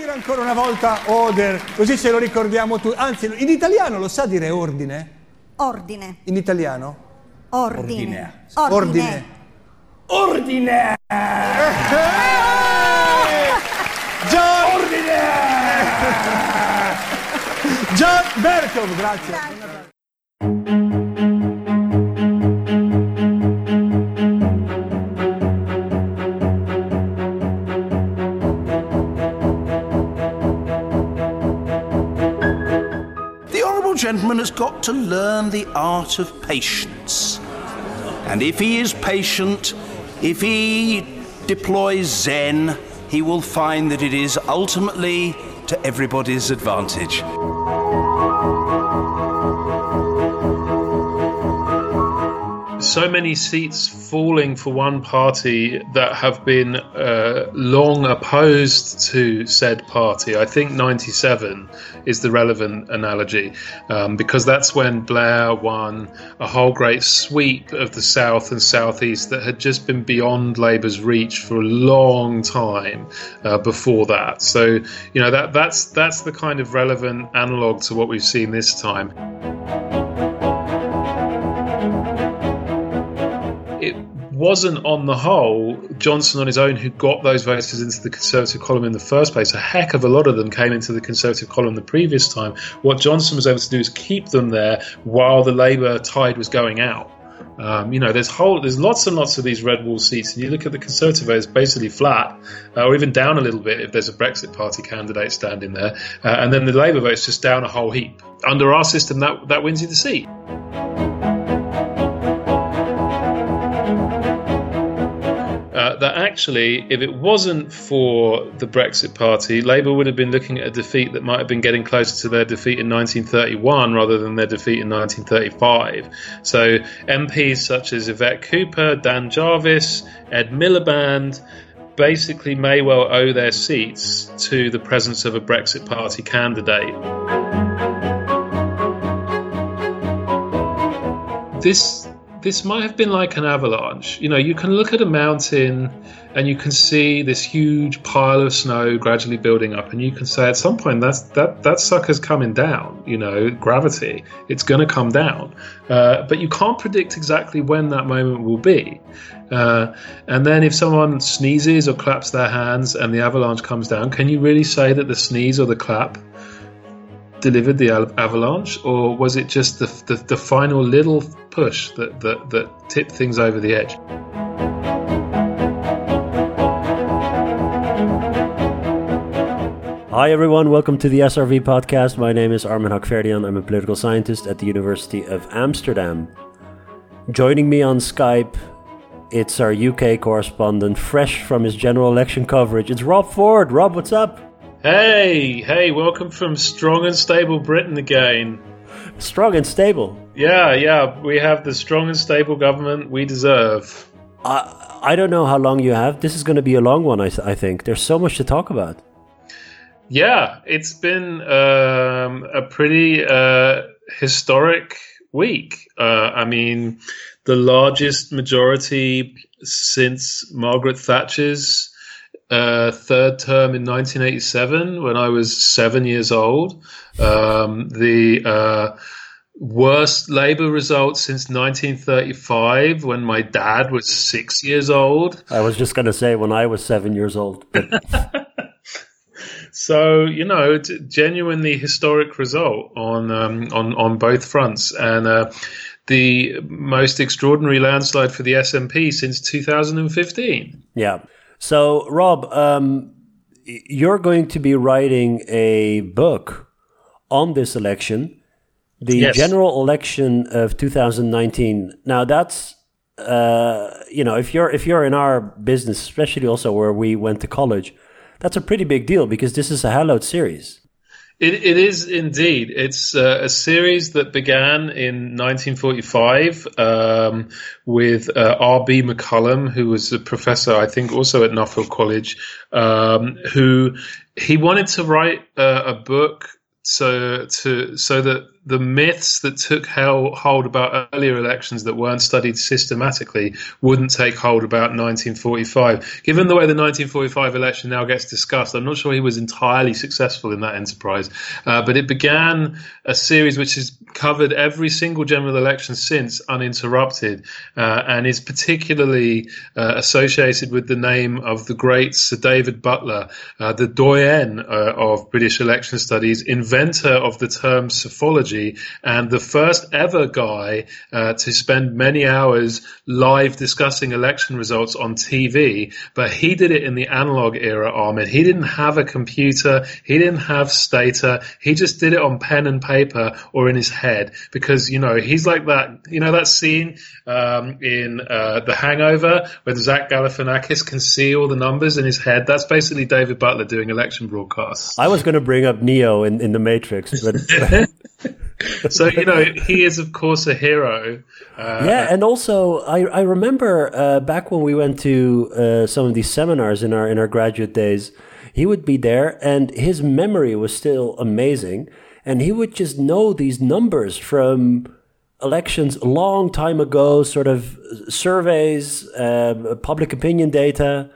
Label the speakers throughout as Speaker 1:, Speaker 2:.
Speaker 1: dire ancora una volta order, così ce lo ricordiamo tutti. Anzi, in italiano lo sa dire ordine?
Speaker 2: Ordine.
Speaker 1: In italiano?
Speaker 2: Ordine.
Speaker 1: Ordine.
Speaker 3: Ordine!
Speaker 1: John Ordine! John Berkov, grazie.
Speaker 3: Gentleman has got to learn the art of patience. And if he is patient, if he deploys Zen, he will find that it is ultimately to everybody's advantage.
Speaker 4: So many seats falling for one party that have been uh, long opposed to said party. I think 97 is the relevant analogy um, because that's when Blair won a whole great sweep of the South and Southeast that had just been beyond Labour's reach for a long time uh, before that. So, you know, that, that's, that's the kind of relevant analogue to what we've seen this time. Wasn't on the whole Johnson on his own who got those voters into the Conservative column in the first place. A heck of a lot of them came into the Conservative column the previous time. What Johnson was able to do is keep them there while the Labour tide was going out. Um, you know, there's whole, there's lots and lots of these red wall seats, and you look at the Conservative vote, it's basically flat, uh, or even down a little bit if there's a Brexit Party candidate standing there, uh, and then the Labour vote's just down a whole heap. Under our system, that that wins you the seat. Actually, if it wasn't for the Brexit Party, Labour would have been looking at a defeat that might have been getting closer to their defeat in 1931 rather than their defeat in 1935. So MPs such as Yvette Cooper, Dan Jarvis, Ed Miliband basically may well owe their seats to the presence of a Brexit Party candidate. This this might have been like an avalanche. You know, you can look at a mountain and you can see this huge pile of snow gradually building up, and you can say at some point that's that that sucker's coming down. You know, gravity, it's going to come down, uh, but you can't predict exactly when that moment will be. Uh, and then if someone sneezes or claps their hands and the avalanche comes down, can you really say that the sneeze or the clap delivered the avalanche, or was it just the, the, the, final little push that, that, that tipped things over the edge?
Speaker 5: Hi, everyone. Welcome to the SRV podcast. My name is Armen Hakhverdian. I'm a political scientist at the University of Amsterdam. Joining me on Skype, it's our UK correspondent, fresh from his general election coverage. It's Rob Ford. Rob, what's up?
Speaker 4: Hey, hey, welcome from strong and stable Britain again.
Speaker 5: Strong and stable?
Speaker 4: Yeah, yeah, we have the strong and stable government we deserve.
Speaker 5: I, I don't know how long you have. This is going to be a long one, I, I think. There's so much to talk about.
Speaker 4: Yeah, it's been um, a pretty uh, historic week. Uh, I mean, the largest majority since Margaret Thatcher's uh, third term in 1987 when I was seven years old. Um, the uh, worst Labour result since 1935 when my dad was six years old.
Speaker 5: I was just going to say when I was seven years old.
Speaker 4: so you know, genuinely historic result on um, on on both fronts, and uh, the most extraordinary landslide for the SNP since 2015.
Speaker 5: Yeah. So, Rob, um, you're going to be writing a book on this election, the
Speaker 4: Yes.
Speaker 5: general election of 2019. Now, that's uh, you know, if you're if you're in our business, especially also where we went to college, that's a pretty big deal because this is a hallowed series.
Speaker 4: It, it is indeed. It's uh, a series that began in 1945 um, with uh, R.B. McCallum, who was a professor, I think, also at Nuffield College, um, who he wanted to write uh, a book so to so that the myths that took hold about earlier elections that weren't studied systematically wouldn't take hold about 1945. Given the way the 1945 election now gets discussed, I'm not sure he was entirely successful in that enterprise. Uh, but it began a series which has covered every single general election since uninterrupted uh, and is particularly uh, associated with the name of the great Sir David Butler, uh, the doyen uh, of British election studies, inventor of the term and the first ever guy uh, to spend many hours live discussing election results on TV. But he did it in the analog era, Armen. He didn't have a computer. He didn't have Stata. He just did it on pen and paper or in his head because, you know, he's like that, you know, that scene um, in uh, The Hangover where Zach Galifianakis can see all the numbers in his head. That's basically David Butler doing election broadcasts.
Speaker 5: I was going to bring up Neo in, in The Matrix, but.
Speaker 4: so you know he is of course a hero
Speaker 5: uh, yeah and also i, I remember uh, back when we went to uh, some of these seminars in our in our graduate days he would be there and his memory was still amazing. And he would just know these numbers from elections a long time ago sort of surveys um, public opinion data.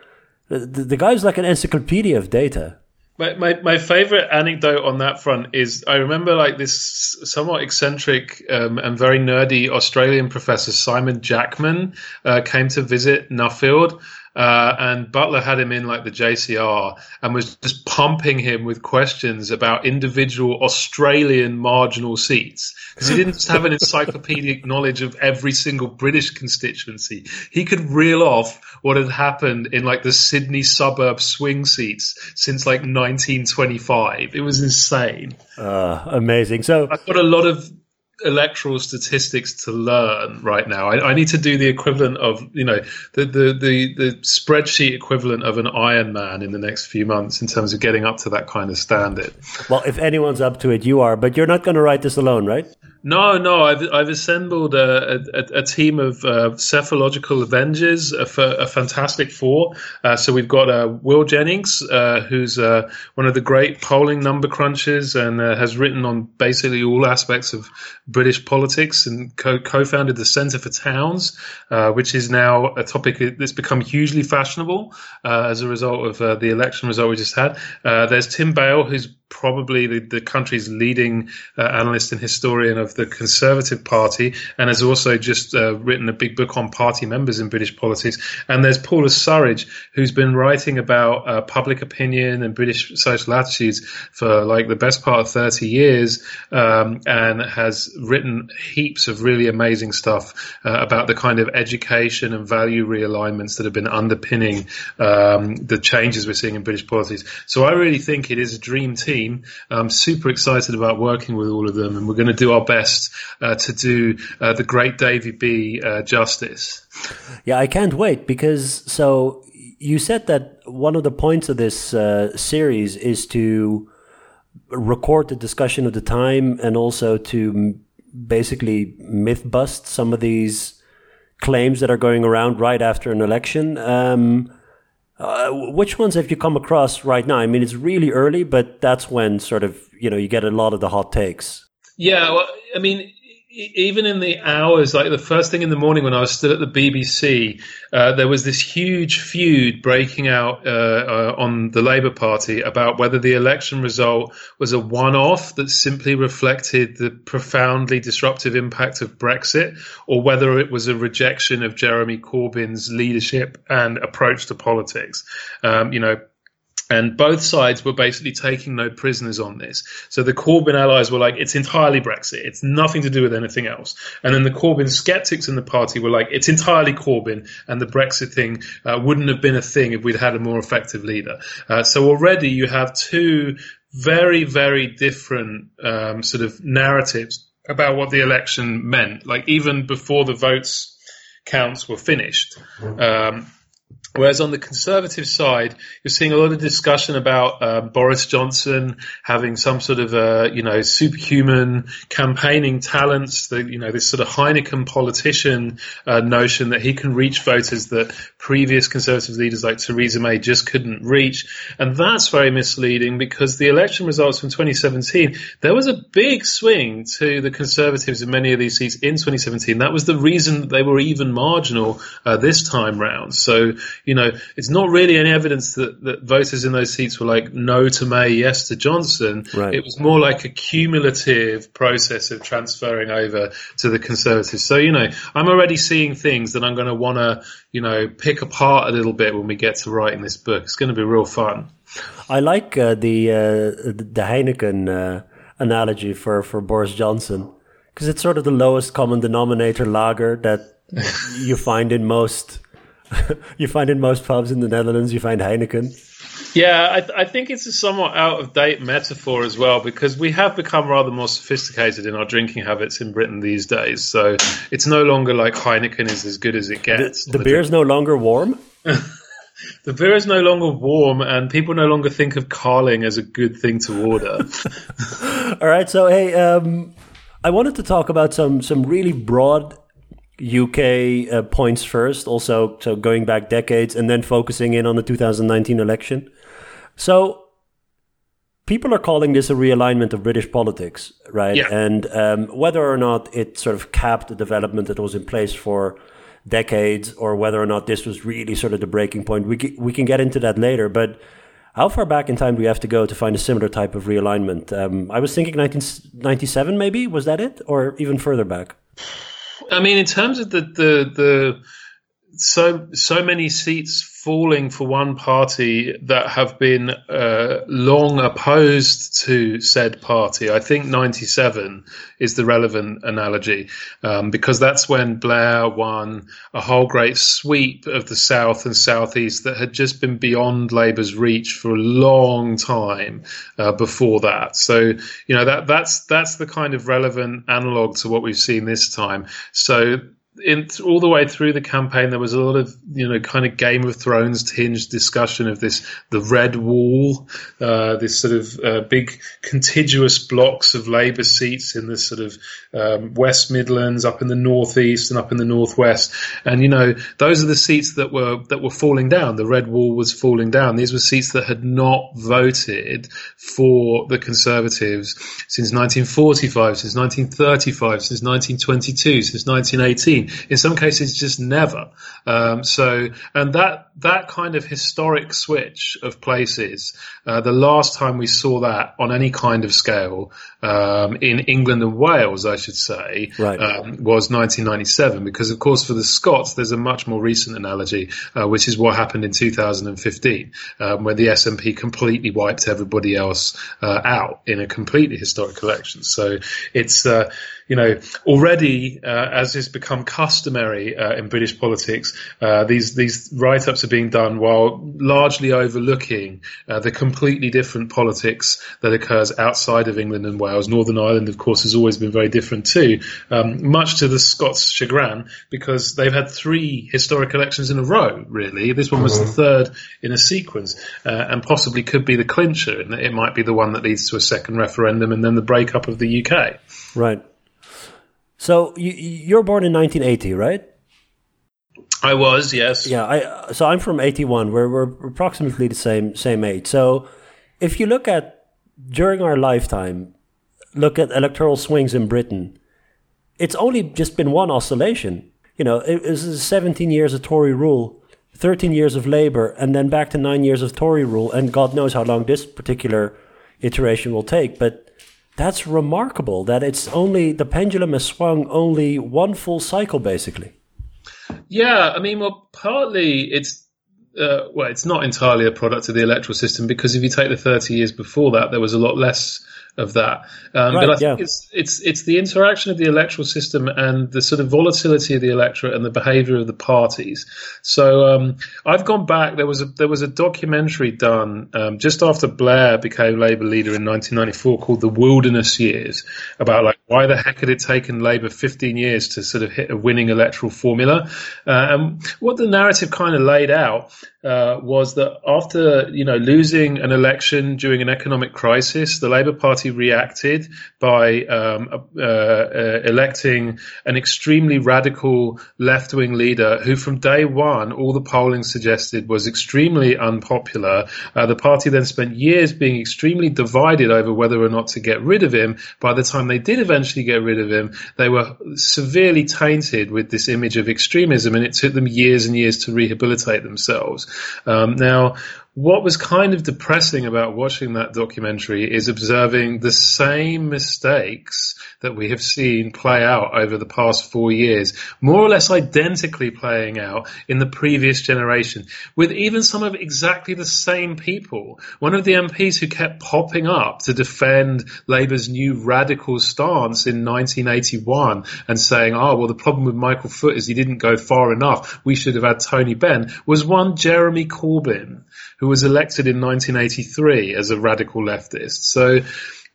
Speaker 5: The, the guy was like an encyclopedia of data
Speaker 4: my, my, my favorite anecdote on that front is I remember like this somewhat eccentric um, and very nerdy Australian professor Simon Jackman uh, came to visit Nuffield uh, and Butler had him in like the JCR and was just pumping him with questions about individual Australian marginal seats because he didn't just have an encyclopedic knowledge of every single British constituency. He could reel off what had happened in like the Sydney suburb swing seats since like 1925. It was insane.
Speaker 5: Uh, amazing. So
Speaker 4: I've got a lot of electoral statistics to learn right now. I, I, need to do the equivalent of you know the, the the the spreadsheet equivalent of an Ironman in the next few months in terms of getting up to that kind of standard.
Speaker 5: Well, if anyone's up to it, you are. But you're not going to write this alone, right?
Speaker 4: No, no. I've I've assembled a, a, a team of uh, psephological avengers, a, a fantastic four. Uh, so we've got uh, Will Jennings, uh, who's uh, one of the great polling number crunchers and uh, has written on basically all aspects of British politics and co- founded the Centre for Towns, which is now a topic that's become hugely fashionable as a result of the election result we just had. there's Tim Bale, who's probably the, the country's leading uh, analyst and historian of the Conservative Party, and has also just uh, written a big book on party members in British politics. And there's Paula Surridge, who's been writing about uh, public opinion and British social attitudes for like the best part of 30 years, um, and has written heaps of really amazing stuff uh, about the kind of education and value realignments that have been underpinning um, the changes we're seeing in British politics. So I really think it is a dream team team. I'm super excited about working with all of them, and we're going to do our best uh, to do uh, the great Davy B uh, justice.
Speaker 5: Yeah, I can't wait because so you said that one of the points of this uh, series is to record the discussion of the time and also to basically myth bust some of these claims that are going around right after an election. Um, uh, which ones have you come across right now? I mean, it's really early, but that's when sort of you know you get a lot of the hot takes.
Speaker 4: Yeah, well, I mean, even in the hours, like the first thing in the morning when I was still at the BBC, uh, there was this huge feud breaking out uh, uh, on the Labour Party about whether the election result was a one off that simply reflected the profoundly disruptive impact of Brexit, or whether it was a rejection of Jeremy Corbyn's leadership and approach to politics. Um, you know, and both sides were basically taking no prisoners on this. So the Corbyn allies were like, it's entirely Brexit. It's nothing to do with anything else. And then the Corbyn skeptics in the party were like, it's entirely Corbyn and the Brexit thing uh, wouldn't have been a thing if we'd had a more effective leader. Uh, so already you have two very, very different um, sort of narratives about what the election meant. Like even before the votes counts were finished. Um, Whereas on the Conservative side, you're seeing a lot of discussion about uh, Boris Johnson having some sort of, uh, you know, superhuman campaigning talents. You know, this sort of Heineken politician uh, notion that he can reach voters that previous Conservative leaders like Theresa May just couldn't reach, and that's very misleading because the election results from 2017, there was a big swing to the Conservatives in many of these seats in 2017. That was the reason that they were even marginal uh, this time round. So you know, it's not really any evidence that, that voters in those seats were like no to May, yes to Johnson.
Speaker 5: Right.
Speaker 4: It was more like a cumulative process of transferring over to the Conservatives. So, you know, I'm already seeing things that I'm going to want to, you know, pick apart a little bit when we get to writing this book. It's going to be real fun.
Speaker 5: I like uh, the uh, the Heineken uh, analogy for, for Boris Johnson because it's sort of the lowest common denominator lager that you find in most you find in most pubs in the Netherlands. You find Heineken.
Speaker 4: Yeah, I, th- I, think it's a somewhat out of date metaphor as well because we have become rather more sophisticated in our drinking habits in Britain these days. So it's no longer like Heineken is as good as it gets.
Speaker 5: The, the beer is no longer warm.
Speaker 4: the beer is no longer warm, and people no longer think of Carling as a good thing to order.
Speaker 5: All right, so hey, um, I wanted to talk about some some really broad UK uh, points first, also so going back decades, and then focusing in on the 2019 election. So people are calling this a realignment of British politics, right?
Speaker 4: Yeah.
Speaker 5: And um, whether or not it sort of capped the development that was in place for decades, or whether or not this was really sort of the breaking point, we we can get into that later. But how far back in time do we have to go to find a similar type of realignment? Um, I was thinking 1997, maybe was that it, or even further back?
Speaker 4: I mean, in terms of the the the so so many seats falling for one party that have been uh, long opposed to said party. I think 97 is the relevant analogy um, because that's when Blair won a whole great sweep of the South and Southeast that had just been beyond Labour's reach for a long time uh, before that. So you know that that's that's the kind of relevant analog to what we've seen this time. So in all the way through the campaign, there was a lot of you know kind of Game of Thrones tinged discussion of this the red wall, uh, this sort of uh, big contiguous blocks of Labour seats in this sort of um, West Midlands, up in the northeast and up in the northwest, and you know those are the seats that were that were falling down. The red wall was falling down. These were seats that had not voted for the Conservatives since 1945, since 1935, since 1922, since 1918 in some cases, just never. Um, so, and that that kind of historic switch of places, uh, the last time we saw that on any kind of scale um, in England and Wales, I should say,
Speaker 5: right.
Speaker 4: um, was 1997. Because, of course, for the Scots, there's a much more recent analogy, uh, which is what happened in 2015, um, where the SNP completely wiped everybody else uh, out in a completely historic election. So it's uh, you know, already uh, as has become customary uh, in British politics, uh, these these write-ups are being done while largely overlooking uh, the completely different politics that occurs outside of England and Wales. Northern Ireland, of course, has always been very different too, um, much to the Scots' chagrin, because they've had three historic elections in a row. Really, this one was the third in a sequence, uh, and possibly could be the clincher, and it might be the one that leads to a second referendum and then the breakup of the UK.
Speaker 5: Right. So you, you're born in 1980, right?
Speaker 4: I was, yes.
Speaker 5: Yeah, I so I'm from 81. We're we're approximately the same same age. So if you look at during our lifetime, look at electoral swings in Britain, it's only just been one oscillation. You know, it was 17 years of Tory rule, 13 years of Labour, and then back to nine years of Tory rule, and God knows how long this particular iteration will take. But that's remarkable that it's only the pendulum has swung only one full cycle basically.
Speaker 4: Yeah i mean well partly it's uh, well it's not entirely a product of the electoral system because if you take the 30 years before that there was a lot less of that. Um,
Speaker 5: right,
Speaker 4: but I think
Speaker 5: yeah.
Speaker 4: it's it's it's the interaction of the electoral system and the sort of volatility of the electorate and the behaviour of the parties. So um, I've gone back. There was a there was a documentary done um, just after Blair became Labour leader in 1994 called The Wilderness Years about like why the heck had it taken Labour 15 years to sort of hit a winning electoral formula. Uh, and what the narrative kind of laid out uh, was that after you know losing an election during an economic crisis, the Labour Party reacted by um, uh, uh, electing an extremely radical left-wing leader who, from day one, all the polling suggested was extremely unpopular. Uh, the party then spent years being extremely divided over whether or not to get rid of him. By the time they did eventually get rid of him, they were severely tainted with this image of extremism, and it took them years and years to rehabilitate themselves. Um, now, what was kind of depressing about watching that documentary is observing the same mistakes that we have seen play out over the past four years, more or less identically playing out in the previous generation, with even some of exactly the same people. One of the MPs who kept popping up to defend Labour's new radical stance in 1981 and saying, oh, well, the problem with Michael Foot is he didn't go far enough. We should have had Tony Benn was one Jeremy Corbyn who was elected in 1983 as a radical leftist. So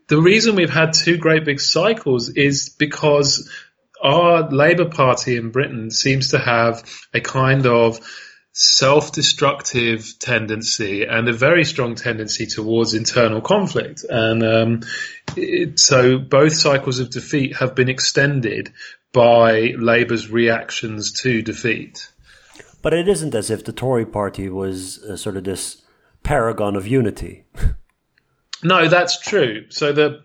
Speaker 4: the reason we've had two great big cycles is because our Labour Party in Britain seems to have a kind of self-destructive tendency and a very strong tendency towards internal conflict. And um, it, so both cycles of defeat have been extended by Labour's reactions to defeat.
Speaker 5: But it isn't as if the Tory party was uh, sort of this paragon of unity.
Speaker 4: no, that's true. So the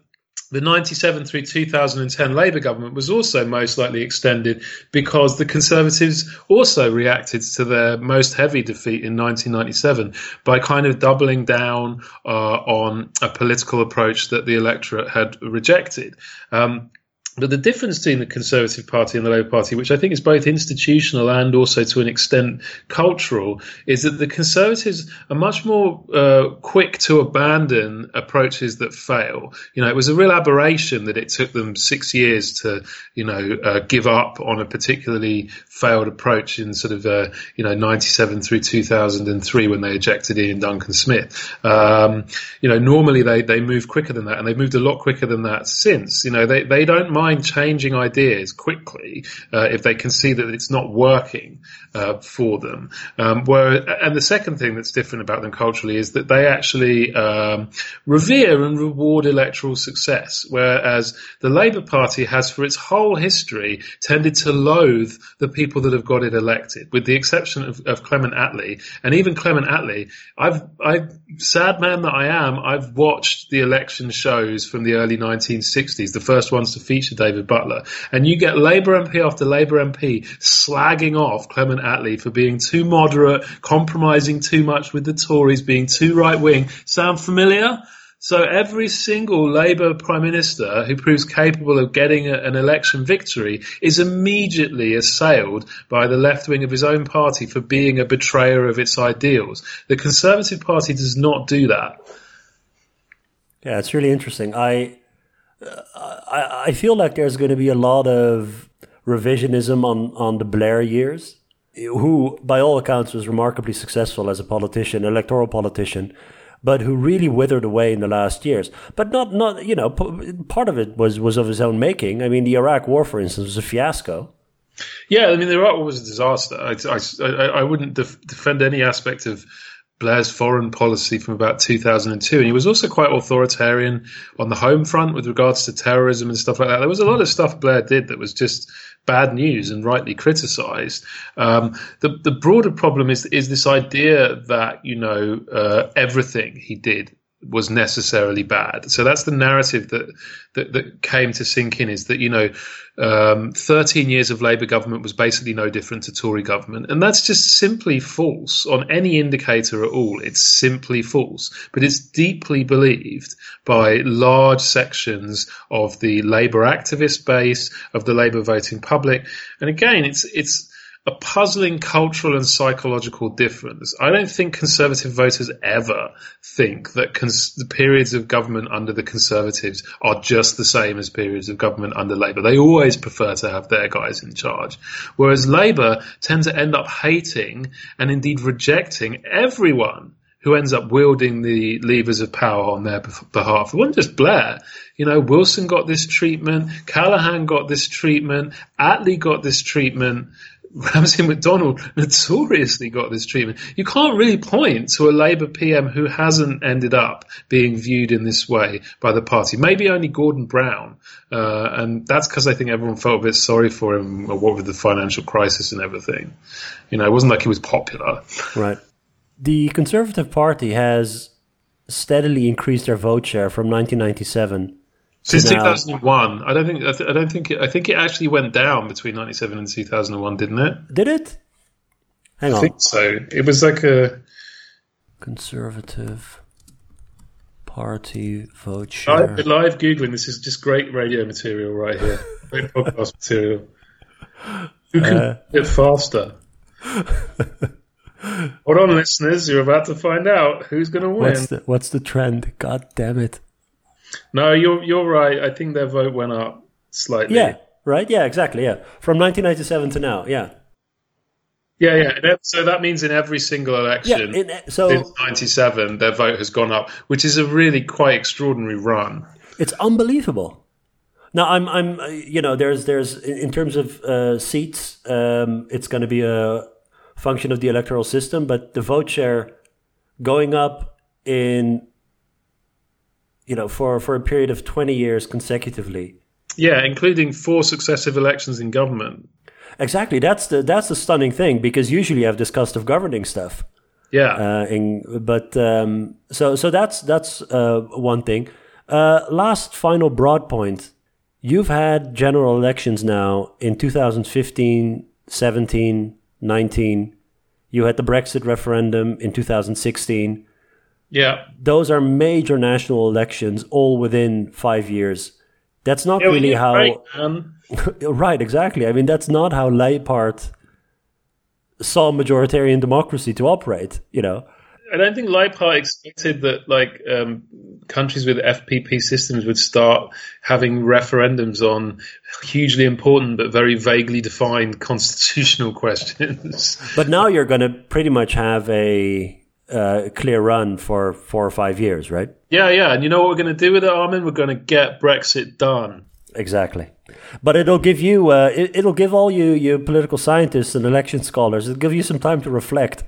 Speaker 4: the 97 through 2010 Labour government was also most likely extended because the Conservatives also reacted to their most heavy defeat in 1997 by kind of doubling down uh, on a political approach that the electorate had rejected. Um, but the difference between the Conservative Party and the Labour Party, which I think is both institutional and also to an extent cultural, is that the Conservatives are much more uh, quick to abandon approaches that fail. You know, it was a real aberration that it took them six years to, you know, uh, give up on a particularly failed approach in sort of, uh, you know, 97 through 2003 when they ejected Iain Duncan Smith. Um, you know, normally they, they move quicker than that and they've moved a lot quicker than that since. You know, they, they don't mind mind changing ideas quickly uh, if they can see that it's not working uh, for them. Um, where, and the second thing that's different about them culturally is that they actually um, revere and reward electoral success, whereas the Labour Party has, for its whole history, tended to loathe the people that have got it elected, with the exception of, of Clement Attlee. And even Clement Attlee, I've, I, sad man that I am, I've watched the election shows from the early 1960s, the first ones to feature David Butler. And you get Labour MP after Labour MP slagging off Clement Attlee for being too moderate, compromising too much with the Tories, being too right wing. Sound familiar? So every single Labour Prime Minister who proves capable of getting a, an election victory is immediately assailed by the left wing of his own party for being a betrayer of its ideals. The Conservative Party does not do that.
Speaker 5: Yeah, it's really interesting. I I, I feel like there's going to be a lot of revisionism on, on the Blair years, who, by all accounts, was remarkably successful as a politician, electoral politician, but who really withered away in the last years. But not, not you know, part of it was, was of his own making. I mean, the Iraq War, for instance, was a fiasco.
Speaker 4: Yeah, I mean, the Iraq War was a disaster. I, I, I wouldn't def- defend any aspect of Blair's foreign policy from about 2002. And he was also quite authoritarian on the home front with regards to terrorism and stuff like that. There was a lot of stuff Blair did that was just bad news and rightly criticized. Um, the, the broader problem is, is this idea that, you know, uh, everything he did was necessarily bad. So that's the narrative that, that, that came to sink in is that, you know, um, 13 years of Labour government was basically no different to Tory government. And that's just simply false on any indicator at all. It's simply false. But it's deeply believed by large sections of the Labour activist base, of the Labour voting public. And again, it's, it's, a puzzling cultural and psychological difference. I don't think conservative voters ever think that cons- the periods of government under the conservatives are just the same as periods of government under Labour. They always prefer to have their guys in charge. Whereas Labour tend to end up hating and indeed rejecting everyone who ends up wielding the levers of power on their behalf. It wasn't just Blair. You know, Wilson got this treatment, Callaghan got this treatment, Attlee got this treatment Ramsay MacDonald notoriously got this treatment. You can't really point to a Labour PM who hasn't ended up being viewed in this way by the party. Maybe only Gordon Brown, uh, and that's because I think everyone felt a bit sorry for him, what with the financial crisis and everything. You know, it wasn't like he was popular.
Speaker 5: Right. The Conservative Party has steadily increased their vote share from 1997
Speaker 4: since
Speaker 5: now-
Speaker 4: 2001. I don't think. I, th- I don't think. It, I think it actually went down between 97 and 2001, didn't it?
Speaker 5: Did it? Hang
Speaker 4: I
Speaker 5: on.
Speaker 4: think so. It was like a.
Speaker 5: Conservative Party vote
Speaker 4: Live,
Speaker 5: share.
Speaker 4: live googling. This is just great radio material right here. Great podcast material. Who can
Speaker 5: Uh.
Speaker 4: it faster? Hold on, listeners. You're about to find out who's going to win.
Speaker 5: What's the what's the trend? God damn it!
Speaker 4: No, you're you're right. I think their vote went up slightly.
Speaker 5: Yeah, right. Yeah, exactly. Yeah, from 1997 to now. Yeah,
Speaker 4: yeah, yeah. So that means in every single
Speaker 5: yeah.
Speaker 4: election
Speaker 5: It, so
Speaker 4: since '97, their vote has gone up, which is a really quite extraordinary run.
Speaker 5: It's unbelievable. Now I'm I'm uh, you know there's there's in in terms of uh, seats um, it's going to be a function of the electoral system, but the vote share going up in you know for for a period of 20 years consecutively.
Speaker 4: Yeah, including four successive elections in government.
Speaker 5: Exactly. That's the that's the stunning thing because usually I've discussed of governing stuff.
Speaker 4: Yeah.
Speaker 5: Uh, in, but um, so so that's that's uh, one thing. Uh, last final broad point. You've had general elections now in 2015, 17, 19. You had the Brexit referendum in 2016.
Speaker 4: Yeah.
Speaker 5: Those are major national elections, all within five years. That's not
Speaker 4: Yeah,
Speaker 5: really how.
Speaker 4: man.
Speaker 5: right, exactly. I mean, that's not how Lijphart saw majoritarian democracy to operate. You know,
Speaker 4: I don't think Lijphart expected that like um, countries with FPP systems would start having referendums on hugely important but very vaguely defined constitutional questions.
Speaker 5: but now you're going to pretty much have a uh, clear run for four or five years, right?
Speaker 4: yeah, yeah. And you know what we're going to do with it, Armen? We're going to get Brexit done.
Speaker 5: Exactly. But it'll give you, uh, it, it'll give all you, you political scientists and election scholars, it'll give you some time to reflect.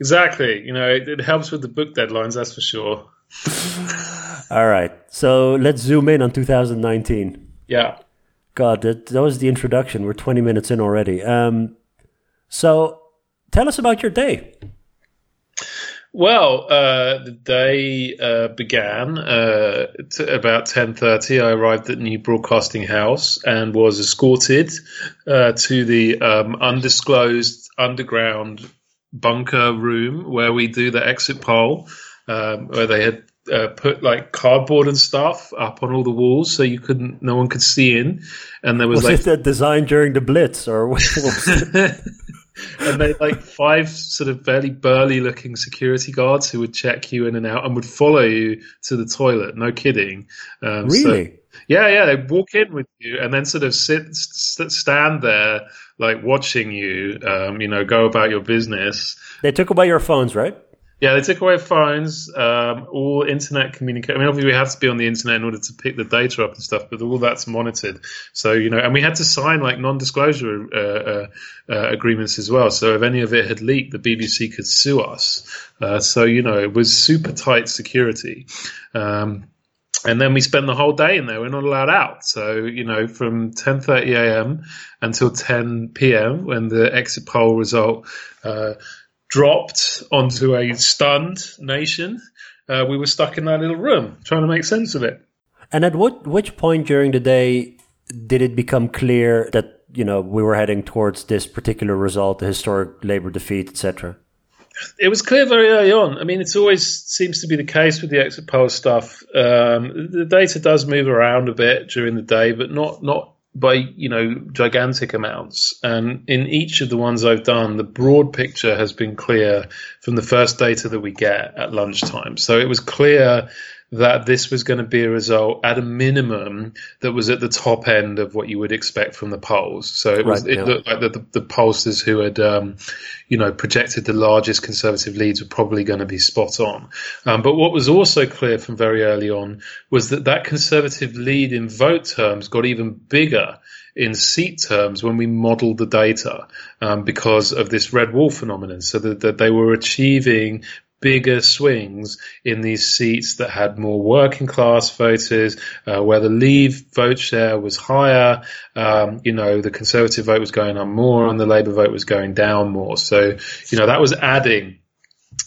Speaker 4: Exactly. You know, it, it helps with the book deadlines, that's for sure.
Speaker 5: All right. So let's zoom in on 2019.
Speaker 4: Yeah.
Speaker 5: God, that, that was the introduction. We're 20 minutes in already. Um, so tell us about your day.
Speaker 4: Well, uh, the day uh, began uh, t- about ten thirty. I arrived at New Broadcasting House and was escorted uh, to the um, undisclosed underground bunker room where we do the exit poll, um, where they had uh, put like cardboard and stuff up on all the walls so you couldn't, no one could see in, and there was,
Speaker 5: Was
Speaker 4: like
Speaker 5: it the design during the Blitz or what?
Speaker 4: and they like five sort of fairly burly looking security guards who would check you in and out and would follow you to the toilet. No kidding. Um, so-
Speaker 5: really?
Speaker 4: yeah, yeah. They walk in with you and then sort of sit, st- stand there, like watching you. Um, you know, go about your business.
Speaker 5: They took away your phones, right?
Speaker 4: Yeah, they took away phones, um, all internet communication. I mean, obviously, we have to be on the internet in order to pick the data up and stuff, but all that's monitored. So, you know, and we had to sign like non disclosure uh, uh, uh, agreements as well. So, if any of it had leaked, the BBC could sue us. Uh, so, you know, it was super tight security. Um, and then we spend the whole day in there. We're not allowed out. So you know, from 10:30 a.m. until 10 p.m. when the exit poll result uh, dropped onto a stunned nation, uh, we were stuck in that little room trying to make sense of it.
Speaker 5: And at what which point during the day did it become clear that you know we were heading towards this particular result, the historic labor defeat, etc.?
Speaker 4: It was clear very early on. I mean, it always seems to be the case with the exit poll stuff. Um, the data does move around a bit during the day, but not not by you know gigantic amounts. And in each of the ones I've done, the broad picture has been clear from the first data that we get at lunchtime. So it was clear that this was going to be a result at a minimum that was at the top end of what you would expect from the polls. So it, was,
Speaker 5: Right,
Speaker 4: it
Speaker 5: yeah.
Speaker 4: looked like the, the, the pollsters who had, um, you know, projected the largest conservative leads were probably going to be spot on. Um, but what was also clear from very early on was that that conservative lead in vote terms got even bigger in seat terms when we modeled the data um, because of this red wall phenomenon. So that, that they were achieving bigger swings in these seats that had more working class voters, uh, where the Leave vote share was higher. Um, you know, the Conservative vote was going up more and the Labour vote was going down more. So, you know, that was adding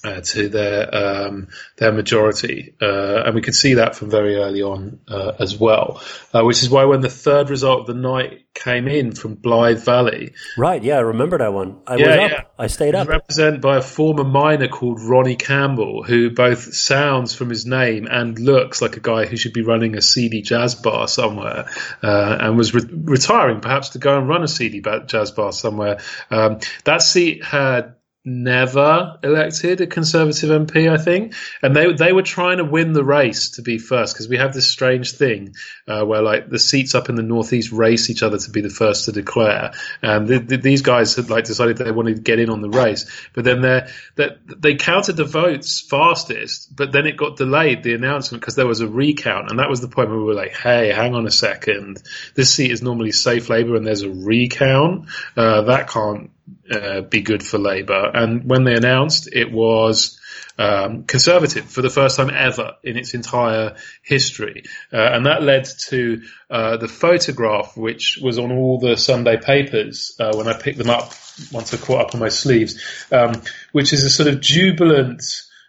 Speaker 4: uh, to their um, their majority, uh, and we could see that from very early on uh, as well. Uh, which is why when the third result of the night came in from Blyth Valley,
Speaker 5: Right, yeah, I remember that one. I
Speaker 4: Yeah,
Speaker 5: was up.
Speaker 4: yeah.
Speaker 5: I stayed up.
Speaker 4: represented by a former miner called Ronnie Campbell, who both sounds from his name and looks like a guy who should be running a seedy jazz bar somewhere, uh, and was re- retiring perhaps to go and run a seedy ba- jazz bar somewhere. Um, that seat had never elected a conservative MP, I think, and they they were trying to win the race to be first because we have this strange thing uh, where like the seats up in the northeast race each other to be the first to declare, and th- th- these guys had like decided they wanted to get in on the race, but then they that they counted the votes fastest, but then it got delayed the announcement because there was a recount, and that was the point where we were like, hey, hang on a second, this seat is normally safe Labour, and there's a recount, uh, that can't uh, be good for Labour. And when they announced, it was um, conservative for the first time ever in its entire history, uh, and that led to uh, the photograph, which was on all the Sunday papers uh, when I picked them up once I caught up on my sleeves, um, which is a sort of jubilant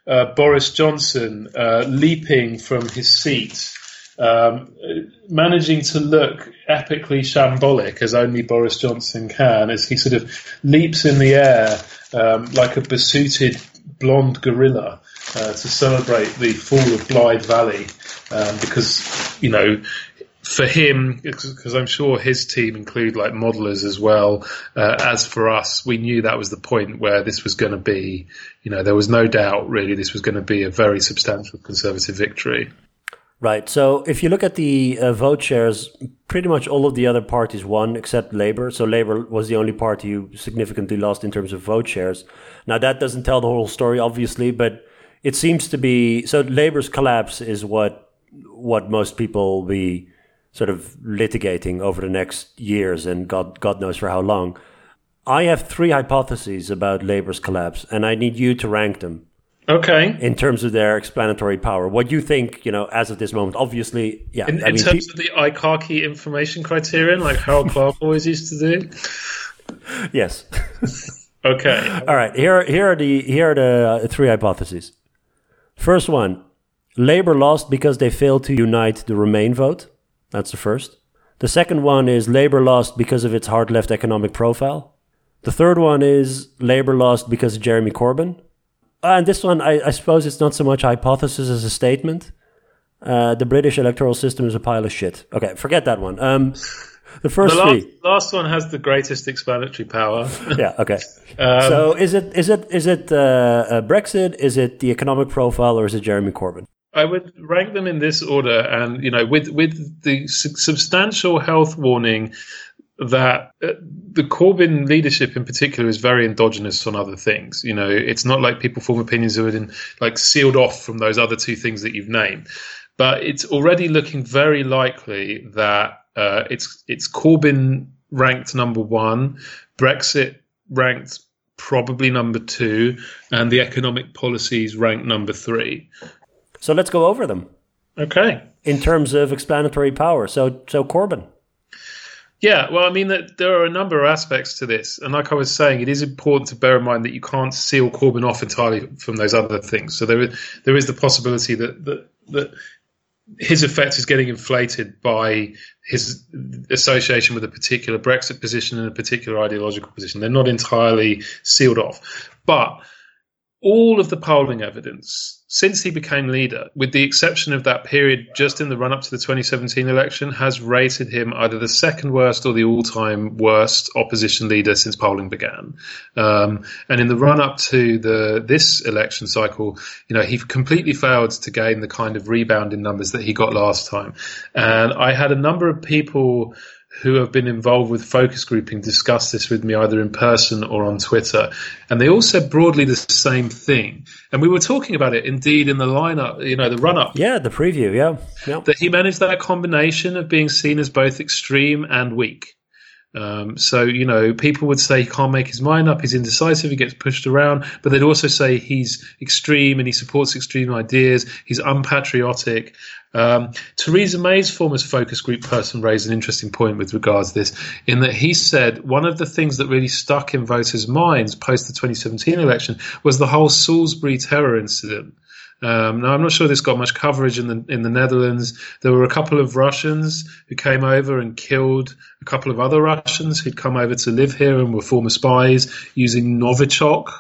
Speaker 4: uh, Boris Johnson uh, leaping from his seat um, managing to look epically shambolic as only Boris Johnson can as he sort of leaps in the air um, like a besuited blonde gorilla uh, to celebrate the fall of Blyth Valley um, because, you know, for him, because I'm sure his team include like modelers as well. Uh, as for us, we knew that was the point where this was going to be, you know, there was no doubt really this was going to be a very substantial Conservative victory.
Speaker 5: Right. So if you look at the uh, vote shares, pretty much all of the other parties won except Labour. So Labour was the only party who significantly lost in terms of vote shares. Now that doesn't tell the whole story, obviously, but it seems to be so. Labour's collapse is what what most people will be sort of litigating over the next years, and God God knows for how long. I have three hypotheses about Labour's collapse, and I need you to rank them
Speaker 4: Okay.
Speaker 5: in terms of their explanatory power. What do you think, you know, as of this moment? Obviously, yeah.
Speaker 4: In, in
Speaker 5: mean,
Speaker 4: terms
Speaker 5: pe-
Speaker 4: of the Akaike information criterion, like Harold Clarke always used to do.
Speaker 5: yes.
Speaker 4: Okay.
Speaker 5: All right. Here, here are the here are the uh, three hypotheses. First one: Labour lost because they failed to unite the Remain vote. That's the first. The second one is Labour lost because of its hard left economic profile. The third one is Labour lost because of Jeremy Corbyn. Uh, and this one, I, I suppose it's not so much a hypothesis as a statement. Uh, the British electoral system is a pile of shit. Okay, forget that one. Um, the first
Speaker 4: The last,
Speaker 5: three.
Speaker 4: last one has the greatest explanatory power.
Speaker 5: Yeah. Okay.
Speaker 4: Um,
Speaker 5: so is it is it is it uh, uh, Brexit? Is it the economic profile, or is it Jeremy Corbyn?
Speaker 4: I would rank them in this order, and you know, with with the su- substantial health warning that uh, the Corbyn leadership in particular is very endogenous on other things. You know, it's not like people form opinions who are in, like sealed off from those other two things that you've named. But it's already looking very likely that uh, it's it's Corbyn ranked number one, Brexit ranked probably number two, and the economic policies ranked number three.
Speaker 5: So let's go over them
Speaker 4: Okay.
Speaker 5: in terms of explanatory power. So so Corbyn.
Speaker 4: Yeah, well, I mean, that there are a number of aspects to this, and like I was saying, it is important to bear in mind that you can't seal Corbyn off entirely from those other things. So there is there is the possibility that that, that his effect is getting inflated by his association with a particular Brexit position and a particular ideological position. They're not entirely sealed off, but all of the polling evidence since he became leader, with the exception of that period just in the run up to the 2017 election, has rated him either the second worst or the all time worst opposition leader since polling began. Um, and in the run up to the this election cycle, you know, he completely failed to gain the kind of rebound in numbers that he got last time. And I had a number of people who have been involved with focus grouping discuss this with me either in person or on Twitter. And they all said broadly the same thing. And we were talking about it indeed in the lineup, you know, the run up.
Speaker 5: Yeah, the preview, yeah.
Speaker 4: yeah. That he managed that combination of being seen as both extreme and weak. Um, so, you know, people would say he can't make his mind up, he's indecisive, he gets pushed around, but they'd also say he's extreme and he supports extreme ideas, he's unpatriotic. Um, Theresa May's former focus group person raised an interesting point with regards to this, in that he said one of the things that really stuck in voters' minds post the 2017 election was the whole Salisbury terror incident. Um, now I'm not sure this got much coverage in the in the Netherlands. There were a couple of Russians who came over and killed a couple of other Russians who'd come over to live here and were former spies using Novichok.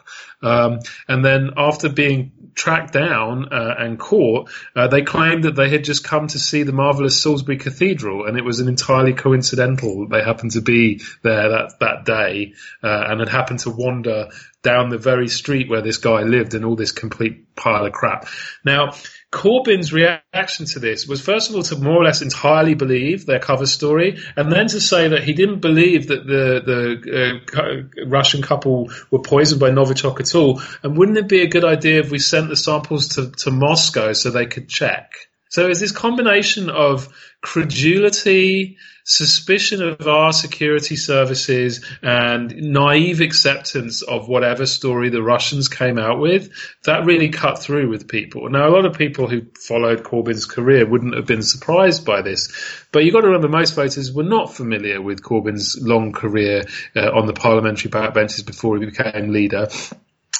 Speaker 4: Um, and then after being tracked down uh, and caught, uh, they claimed that they had just come to see the marvelous Salisbury Cathedral, and it was an entirely coincidental. They happened to be there that that day uh, and had happened to wander down the very street where this guy lived, and all this complete pile of crap. Now Corbyn's reaction to this was first of all to more or less entirely believe their cover story, and then to say that he didn't believe that the the uh, Russian couple were poisoned by Novichok at all. And wouldn't it be a good idea if we sent the samples to, to Moscow so they could check? So it's this combination of credulity, suspicion of our security services, and naive acceptance of whatever story the Russians came out with that really cut through with people. Now, a lot of people who followed Corbyn's career wouldn't have been surprised by this, but you've got to remember most voters were not familiar with Corbyn's long career uh, on the parliamentary backbenches before he became leader.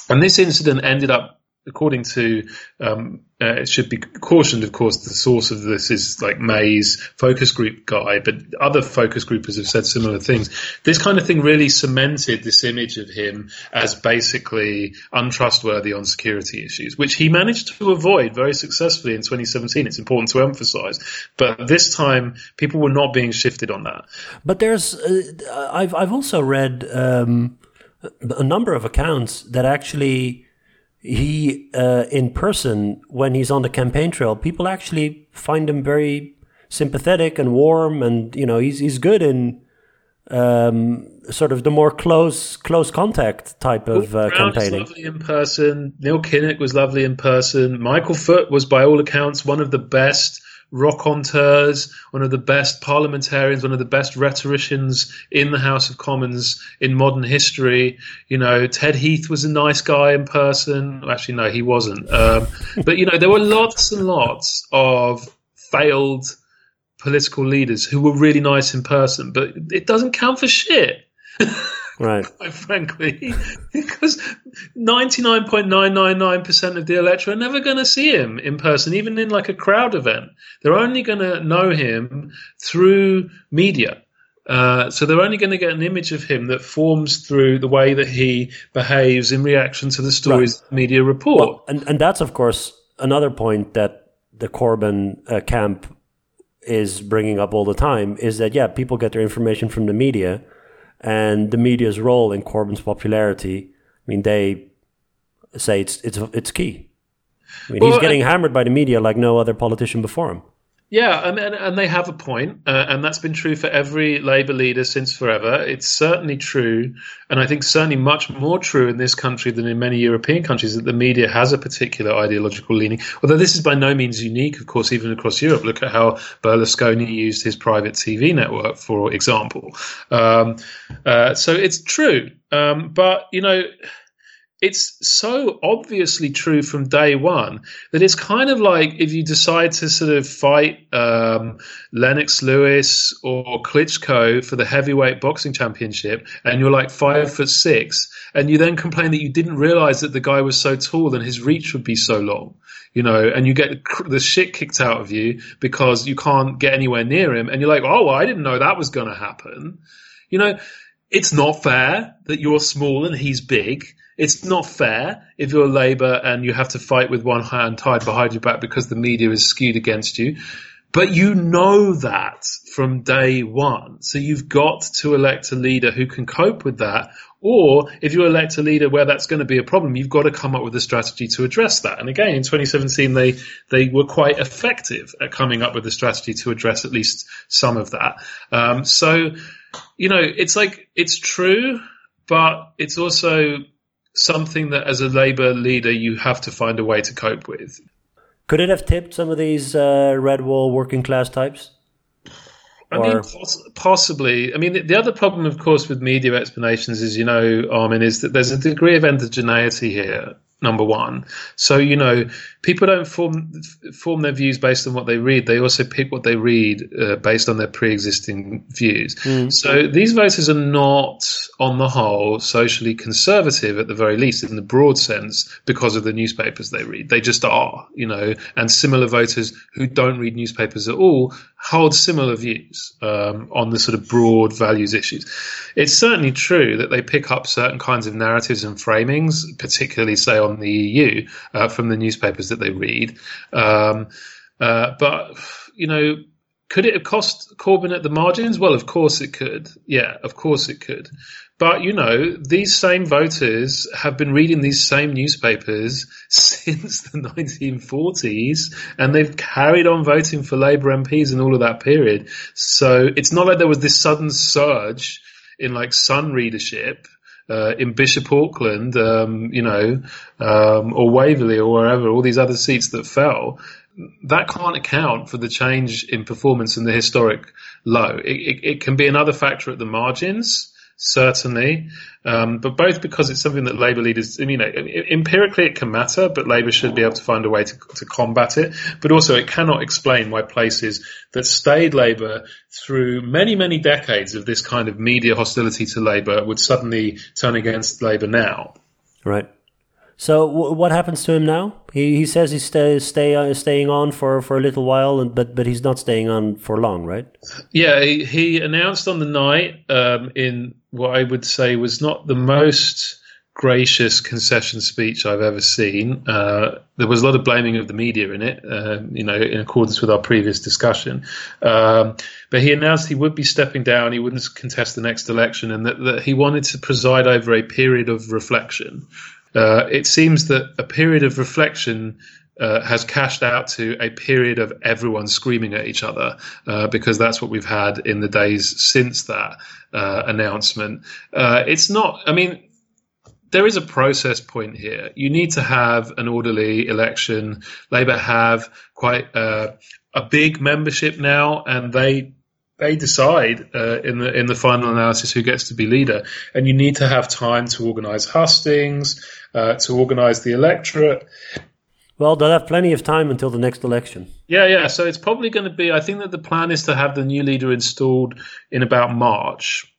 Speaker 4: And this incident ended up according to um, uh, it should be cautioned, of course, the source of this is like May's focus group guy, but other focus groupers have said similar things. This kind of thing really cemented this image of him as basically untrustworthy on security issues, which he managed to avoid very successfully in 2017. It's important to emphasize, but this time people were not being shifted on that.
Speaker 5: But there's, uh, I've I've also read um, a number of accounts that actually he uh, in person when he's on the campaign trail, people actually find him very sympathetic and warm, and you know he's he's good in um, sort of the more close close contact type of uh, campaigning.
Speaker 4: lovely in person. Neil Kinnock was lovely in person. Michael Foot was, by all accounts, one of the best raconteurs, one of the best parliamentarians, one of the best rhetoricians in the House of Commons in modern history. You know, Ted Heath was a nice guy in person. Actually, no, he wasn't. Um, but, you know, there were lots and lots of failed political leaders who were really nice in person, but it doesn't count for shit.
Speaker 5: Right.
Speaker 4: Quite frankly, because 99.999% of the electorate are never going to see him in person, even in like a crowd event. They're only going to know him through media. Uh, so they're only going to get an image of him that forms through the way that he behaves in reaction to the stories right. the media report. Well,
Speaker 5: and, and that's, of course, another point that the Corbyn uh, camp is bringing up all the time is that, yeah, people get their information from the media – and the media's role in Corbyn's popularity. I mean, they say it's it's it's key. I mean, well, he's getting hammered by the media like no other politician before him.
Speaker 4: Yeah, and, and, and they have a point, uh, and that's been true for every Labour leader since forever. It's certainly true, and I think certainly much more true in this country than in many European countries that the media has a particular ideological leaning. Although this is by no means unique, of course, even across Europe. Look at how Berlusconi used his private TV network, for example. Um, uh, so it's true, um, but you know it's so obviously true from day one that it's kind of like if you decide to sort of fight um, Lennox Lewis or Klitschko for the heavyweight boxing championship, and you're like five foot six, and you then complain that you didn't realize that the guy was so tall and his reach would be so long, you know, and you get the shit kicked out of you because you can't get anywhere near him, and you're like, oh, well, I didn't know that was going to happen, you know. It's not fair that you're small and he's big it's not fair if you're Labour and you have to fight with one hand tied behind your back because the media is skewed against you. But you know that from day one. So you've got to elect a leader who can cope with that. Or if you elect a leader where that's going to be a problem, you've got to come up with a strategy to address that. And again, in 2017, they, they were quite effective at coming up with a strategy to address at least some of that. Um, so, you know, it's like, it's true, but it's also something that as a Labour leader, you have to find a way to cope with.
Speaker 5: Could it have tipped some of these uh, red wall working class types?
Speaker 4: I mean, poss- possibly. I mean, the, the, other problem, of course, with media explanations is, you know, Armen, is that there's a degree of endogeneity here number one. So you know, people don't form form their views based on what they read. They also pick what they read uh, based on their pre-existing views. Mm. So these voters are not, on the whole, socially conservative at the very least in the broad sense because of the newspapers they read. They just are, you know. And similar voters who don't read newspapers at all hold similar views um, on the sort of broad values issues. It's certainly true that they pick up certain kinds of narratives and framings, particularly say on the EU uh, from the newspapers that they read. Um, uh, but you know, could it have cost Corbyn at the margins? Well, of course it could. Yeah, of course it could. But you know, these same voters have been reading these same newspapers since the 1940s, and they've carried on voting for Labour MPs in all of that period. So it's not like there was this sudden surge in like Sun readership uh, in Bishop Auckland, um, you know, um, or Waverley or wherever, all these other seats that fell, that can't account for the change in performance in the historic low. It, it, it can be another factor at the margins certainly, um, but both because it's something that Labour leaders, you know, empirically it can matter, but Labour should be able to find a way to, to combat it. But also, it cannot explain why places that stayed Labour through many, many decades of this kind of media hostility to Labour would suddenly turn against Labour now.
Speaker 5: Right. So w- what happens to him now? He he says he's stay, stay uh, staying on for, for a little while, and, but but he's not staying on for long, right?
Speaker 4: Yeah, he, he announced on the night um, in what I would say was not the most gracious concession speech I've ever seen. Uh, there was a lot of blaming of the media in it, uh, you know, in accordance with our previous discussion. Um, but he announced he would be stepping down, he wouldn't contest the next election, and that, that he wanted to preside over a period of reflection. Uh, it seems that a period of reflection uh, has cashed out to a period of everyone screaming at each other uh, because that's what we've had in the days since that uh, announcement. Uh, it's not, I mean, there is a process point here. You need to have an orderly election. Labour have quite uh, a big membership now, and they they decide uh, in the in the final analysis who gets to be leader, and you need to have time to organise hustings, uh, to organise the electorate.
Speaker 5: Well, they'll have plenty of time until the next election.
Speaker 4: Yeah, yeah. So it's probably going to be. I think that the plan is to have the new leader installed in about March.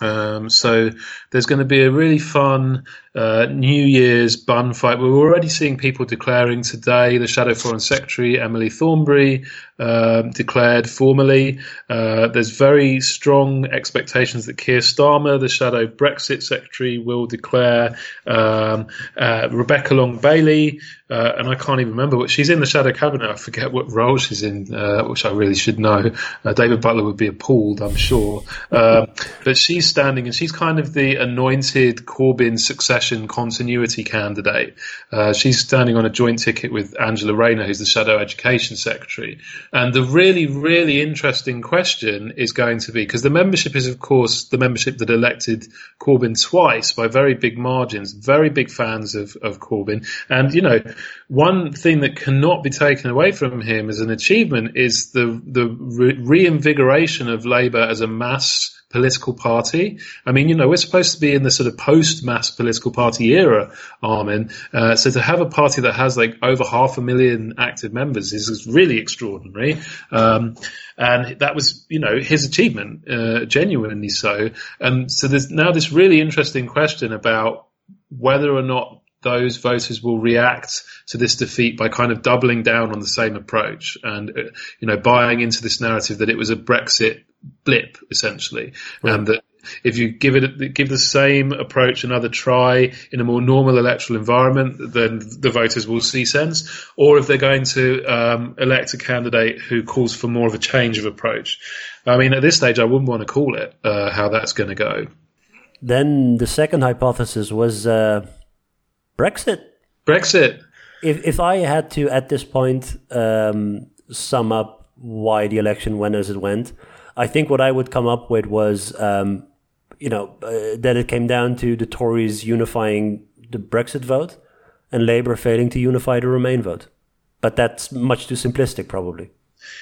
Speaker 4: Um, so there's going to be a really fun uh, New Year's bun fight. We're already seeing people declaring today. The Shadow Foreign Secretary Emily Thornberry um, declared formally. Uh, there's very strong expectations that Keir Starmer, the Shadow Brexit Secretary, will declare. Um, uh, Rebecca Long Bailey, uh, and I can't even remember what she's in the Shadow Cabinet. I forget what role she's in, uh, which I really should know. Uh, David Butler would be appalled, I'm sure. Um, but she's standing, and she's kind of the anointed Corbyn succession continuity candidate. Uh, she's standing on a joint ticket with Angela Rayner, who's the Shadow Education Secretary. And the really, really interesting question is going to be because the membership is, of course, the membership that elected Corbyn twice by very big margins, very big fans of, of Corbyn. And, you know, one thing that cannot be taken away from him as an achievement is the, the re- reinvigoration of Labour as a mass political party. I mean, you know, we're supposed to be in the sort of post-mass political party era, Armen. Uh, so to have a party that has like over half a million active members is, is really extraordinary. Um, and that was, you know, his achievement, uh, genuinely so. And so there's now this really interesting question about whether or not those voters will react to this defeat by kind of doubling down on the same approach and, uh, you know, buying into this narrative that it was a Brexit blip essentially, right. and that If you give it give the same approach another try in a more normal electoral environment, then the voters will see sense. Or if they're going to um, elect a candidate who calls for more of a change of approach, I mean, at this stage, I wouldn't want to call it uh, how that's going to go.
Speaker 5: Then the second hypothesis was uh, Brexit.
Speaker 4: Brexit.
Speaker 5: If if I had to at this point um, sum up why the election went as it went, I think what I would come up with was, um, you know, uh, that it came down to the Tories unifying the Brexit vote and Labour failing to unify the Remain vote. But that's much too simplistic, probably.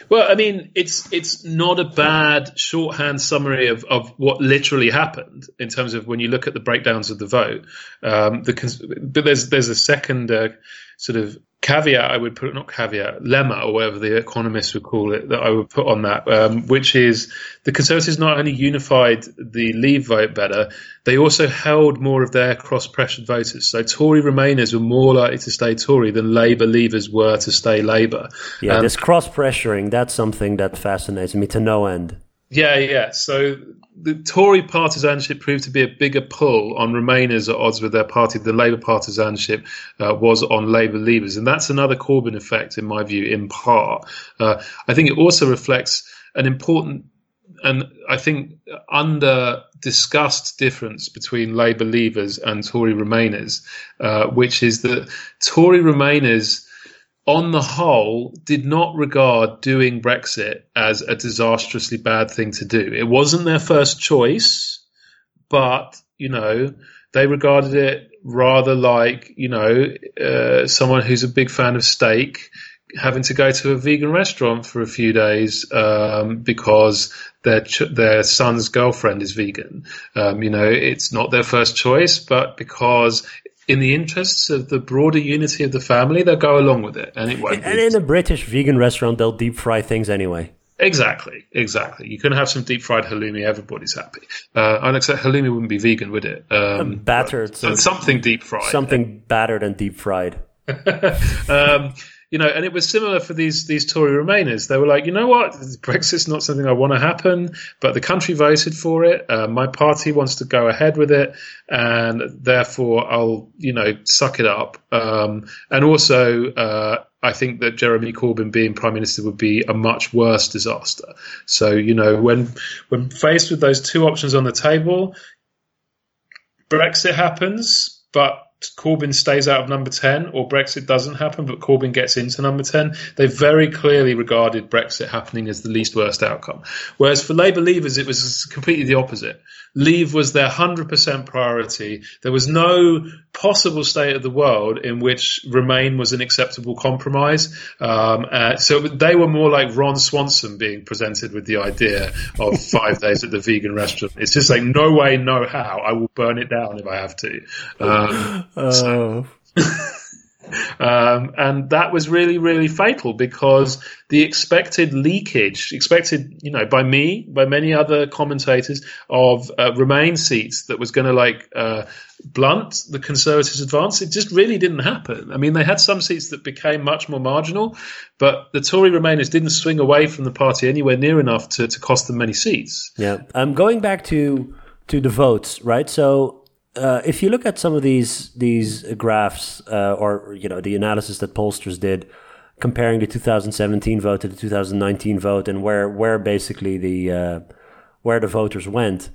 Speaker 4: Well, I mean, it's it's not a bad shorthand summary of, of what literally happened in terms of when you look at the breakdowns of the vote. Um, the, but there's there's a second uh, sort of caveat I would put, not caveat, lemma or whatever the economists would call it, that I would put on that, um, which is the Conservatives not only unified the Leave vote better, they also held more of their cross-pressured voters. So Tory Remainers were more likely to stay Tory than Labour Leavers were to stay Labour.
Speaker 5: Yeah, um, this cross-pressuring, that's something that fascinates me to no end.
Speaker 4: Yeah, yeah. So the Tory partisanship proved to be a bigger pull on Remainers at odds with their party The Labour partisanship uh, was on Labour leavers. And that's another Corbyn effect, in my view, in part. Uh, I think it also reflects an important and I think under discussed difference between Labour leavers and Tory Remainers, uh, which is that Tory Remainers on the whole, did not regard doing Brexit as a disastrously bad thing to do. It wasn't their first choice, but, you know, they regarded it rather like, you know, uh, someone who's a big fan of steak having to go to a vegan restaurant for a few days um, because their ch- their son's girlfriend is vegan. Um, you know, it's not their first choice, but because in the interests of the broader unity of the family, they'll go along with it, and it won't.
Speaker 5: And in a British vegan restaurant, they'll deep fry things anyway.
Speaker 4: Exactly, exactly. You can have some deep fried halloumi, everybody's happy. Uh, and except halloumi wouldn't be vegan, would it? Um,
Speaker 5: battered.
Speaker 4: So something deep fried.
Speaker 5: Something battered and deep fried.
Speaker 4: um, you know, and it was similar for these these Tory Remainers. They were like, you know what, Brexit's not something I want to happen, but the country voted for it. Uh, my party wants to go ahead with it, and therefore I'll, you know, suck it up. Um, and also, uh, I think that Jeremy Corbyn being prime minister would be a much worse disaster. So, you know, when when faced with those two options on the table, Brexit happens, but Corbyn stays out of number 10 or Brexit doesn't happen, but Corbyn gets into number 10, they very clearly regarded Brexit happening as the least worst outcome. Whereas for Labour leavers, it was completely the opposite. Leave was their 100% priority. There was no possible state of the world in which Remain was an acceptable compromise. Um, uh, so they were more like Ron Swanson being presented with the idea of five days at the vegan restaurant. It's just like, no way, no how. I will burn it down if I have to. Um,
Speaker 5: oh.
Speaker 4: Um, and that was really, really fatal because the expected leakage, expected, you know, by me, by many other commentators, of uh, Remain seats that was going to like uh, blunt the Conservatives' advance, it just really didn't happen. I mean, they had some seats that became much more marginal, but the Tory Remainers didn't swing away from the party anywhere near enough to, to cost them many seats.
Speaker 5: Yeah. Um, going back to to the votes, right? So uh, if you look at some of these these graphs uh, or you know the analysis that pollsters did comparing the 2017 vote to the 2019 vote and where where basically the uh, where the voters went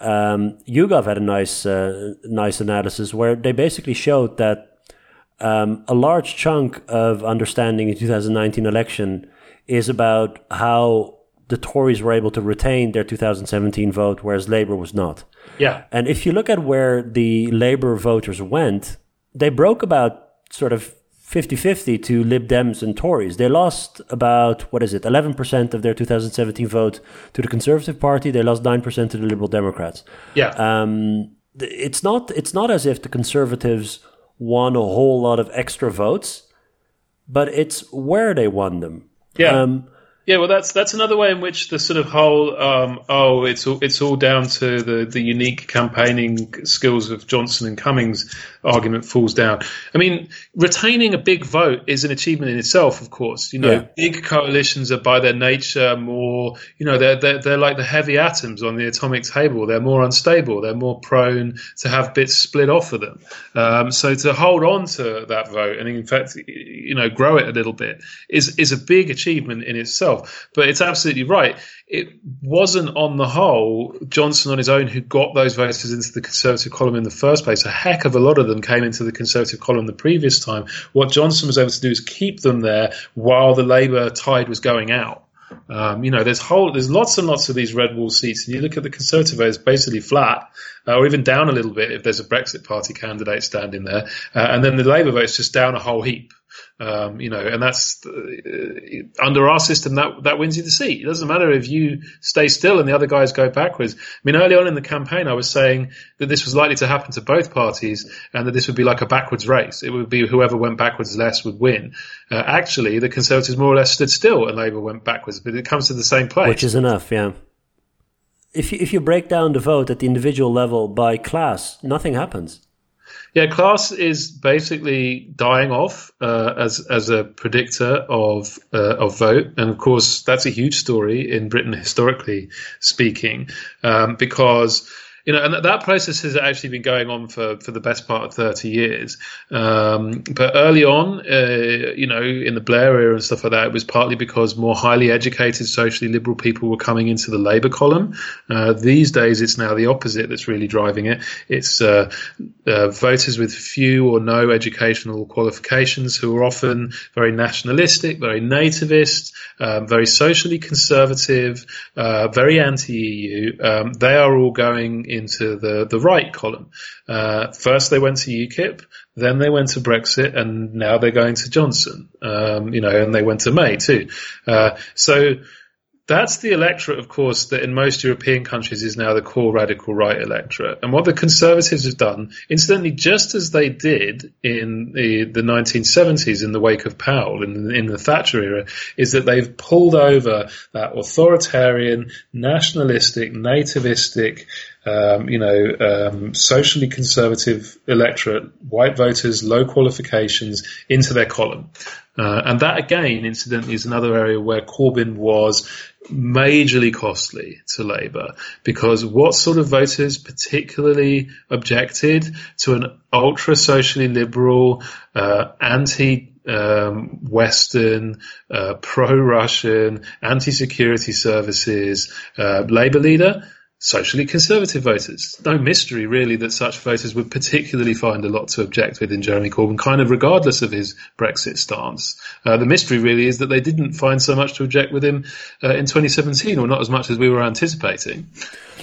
Speaker 5: um, YouGov had a nice uh, nice analysis where they basically showed that um, a large chunk of understanding the 2019 election is about how the Tories were able to retain their 2017 vote, whereas Labour was not.
Speaker 4: Yeah.
Speaker 5: And if you look at where the Labour voters went, they broke about sort of 50 50 to Lib Dems and Tories. They lost about, what is it, 11% of their 2017 vote to the Conservative Party. They lost 9% to the Liberal Democrats.
Speaker 4: Yeah.
Speaker 5: Um, it's not it's not as if the conservatives won a whole lot of extra votes, but it's where they won them.
Speaker 4: Yeah.
Speaker 5: Um,
Speaker 4: Yeah, well, that's that's another way in which the sort of whole um, oh, it's all it's all down to the the unique campaigning skills of Johnson and Cummings argument falls down. I mean, retaining a big vote is an achievement in itself, of course. You know,
Speaker 5: Yeah.
Speaker 4: big coalitions are by their nature more, you know, they're, they're they're like the heavy atoms on the atomic table. They're more unstable. They're more prone to have bits split off of them. Um, so to hold on to that vote and in fact, you know, grow it a little bit is is a big achievement in itself. But it's absolutely right. It wasn't on the whole Johnson on his own who got those voters into the Conservative column in the first place. A heck of a lot of them came into the Conservative column the previous time. What Johnson was able to do is keep them there while the Labour tide was going out. Um, you know, there's whole, there's lots and lots of these red wall seats, and you look at the Conservative vote, it's basically flat, uh, or even down a little bit if there's a Brexit Party candidate standing there, uh, and then the Labour vote's just down a whole heap. Um, you know, and that's uh, under our system that that wins you the seat. It doesn't matter if you stay still and the other guys go backwards. I mean, early on in the campaign, I was saying that this was likely to happen to both parties, and that this would be like a backwards race. It would be whoever went backwards less would win. Uh, actually, the Conservatives more or less stood still, and Labour went backwards, but it comes to the same place.
Speaker 5: which is enough. Yeah. If you, if you break down the vote at the individual level by class, nothing happens.
Speaker 4: Yeah, class is basically dying off uh, as as a predictor of uh, of vote, and of course that's a huge story in Britain historically speaking, um, because you know, and that, that process has actually been going on for, for the best part of 30 years. Um, but early on, uh, you know, in the Blair era and stuff like that, it was partly because more highly educated, socially liberal people were coming into the Labour column. Uh, these days, it's now the opposite that's really driving it. It's uh, uh, voters with few or no educational qualifications who are often very nationalistic, very nativist, um, very socially conservative, uh, very anti-EU. Um, they are all going into the, the right column. Uh, first they went to UKIP, then they went to Brexit, and now they're going to Johnson. Um, you know, and they went to May too. Uh, so that's the electorate, of course, that in most European countries is now the core radical right electorate. And what the Conservatives have done, incidentally, just as they did in the, the 1970s in the wake of Powell, in, in the Thatcher era, is that they've pulled over that authoritarian, nationalistic, nativistic, um, you know, um, socially conservative electorate, white voters, low qualifications, into their column. Uh, and that again, incidentally, is another area where Corbyn was majorly costly to Labour because what sort of voters particularly objected to an ultra socially liberal, uh, anti um, Western, uh, pro-Russian, anti-security services uh, Labour leader? Socially conservative voters. No mystery, really, that such voters would particularly find a lot to object with in Jeremy Corbyn, kind of regardless of his Brexit stance. Uh, the mystery, really, is that they didn't find so much to object with him uh, in 2017, or not as much as we were anticipating.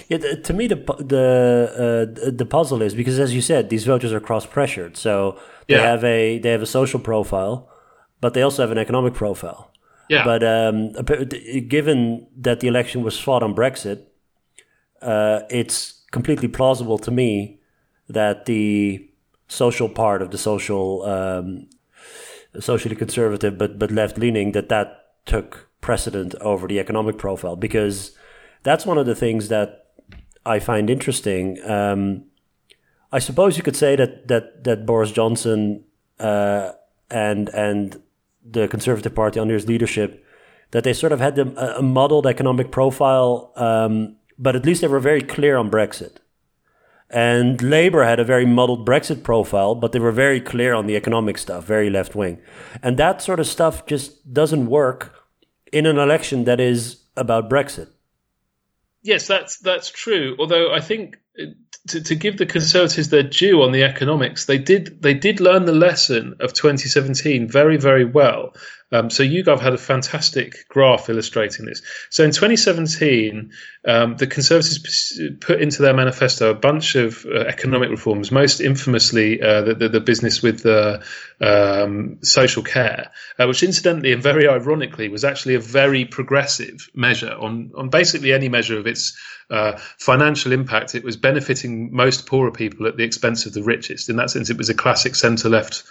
Speaker 5: Yeah, to me, the the uh, the puzzle is because, as you said, these voters are cross pressured. So they
Speaker 4: Yeah.
Speaker 5: have a they have a social profile, but they also have an economic profile.
Speaker 4: Yeah.
Speaker 5: But um, given that the election was fought on Brexit, uh, it's completely plausible to me that the social part of the social um, socially conservative but but left leaning that that took precedent over the economic profile because that's one of the things that I find interesting. Um, I suppose you could say that that that Boris Johnson uh, and and the Conservative Party under his leadership that they sort of had a modeled economic profile, um, but at least they were very clear on Brexit. And Labour had a very muddled Brexit profile, but they were very clear on the economic stuff, very left wing. And that sort of stuff just doesn't work in an election that is about Brexit.
Speaker 4: Yes, that's that's true. Although I think to, to give the Conservatives their due on the economics, they did they did learn the lesson of 2017 very very well. Um, so YouGov had a fantastic graph illustrating this. So in 2017, um, the Conservatives put into their manifesto a bunch of uh, economic reforms, most infamously uh, the, the, the business with the um, social care, uh, which incidentally and very ironically was actually a very progressive measure on, on basically any measure of its uh, financial impact. It was benefiting most poorer people at the expense of the richest. In that sense, it was a classic centre left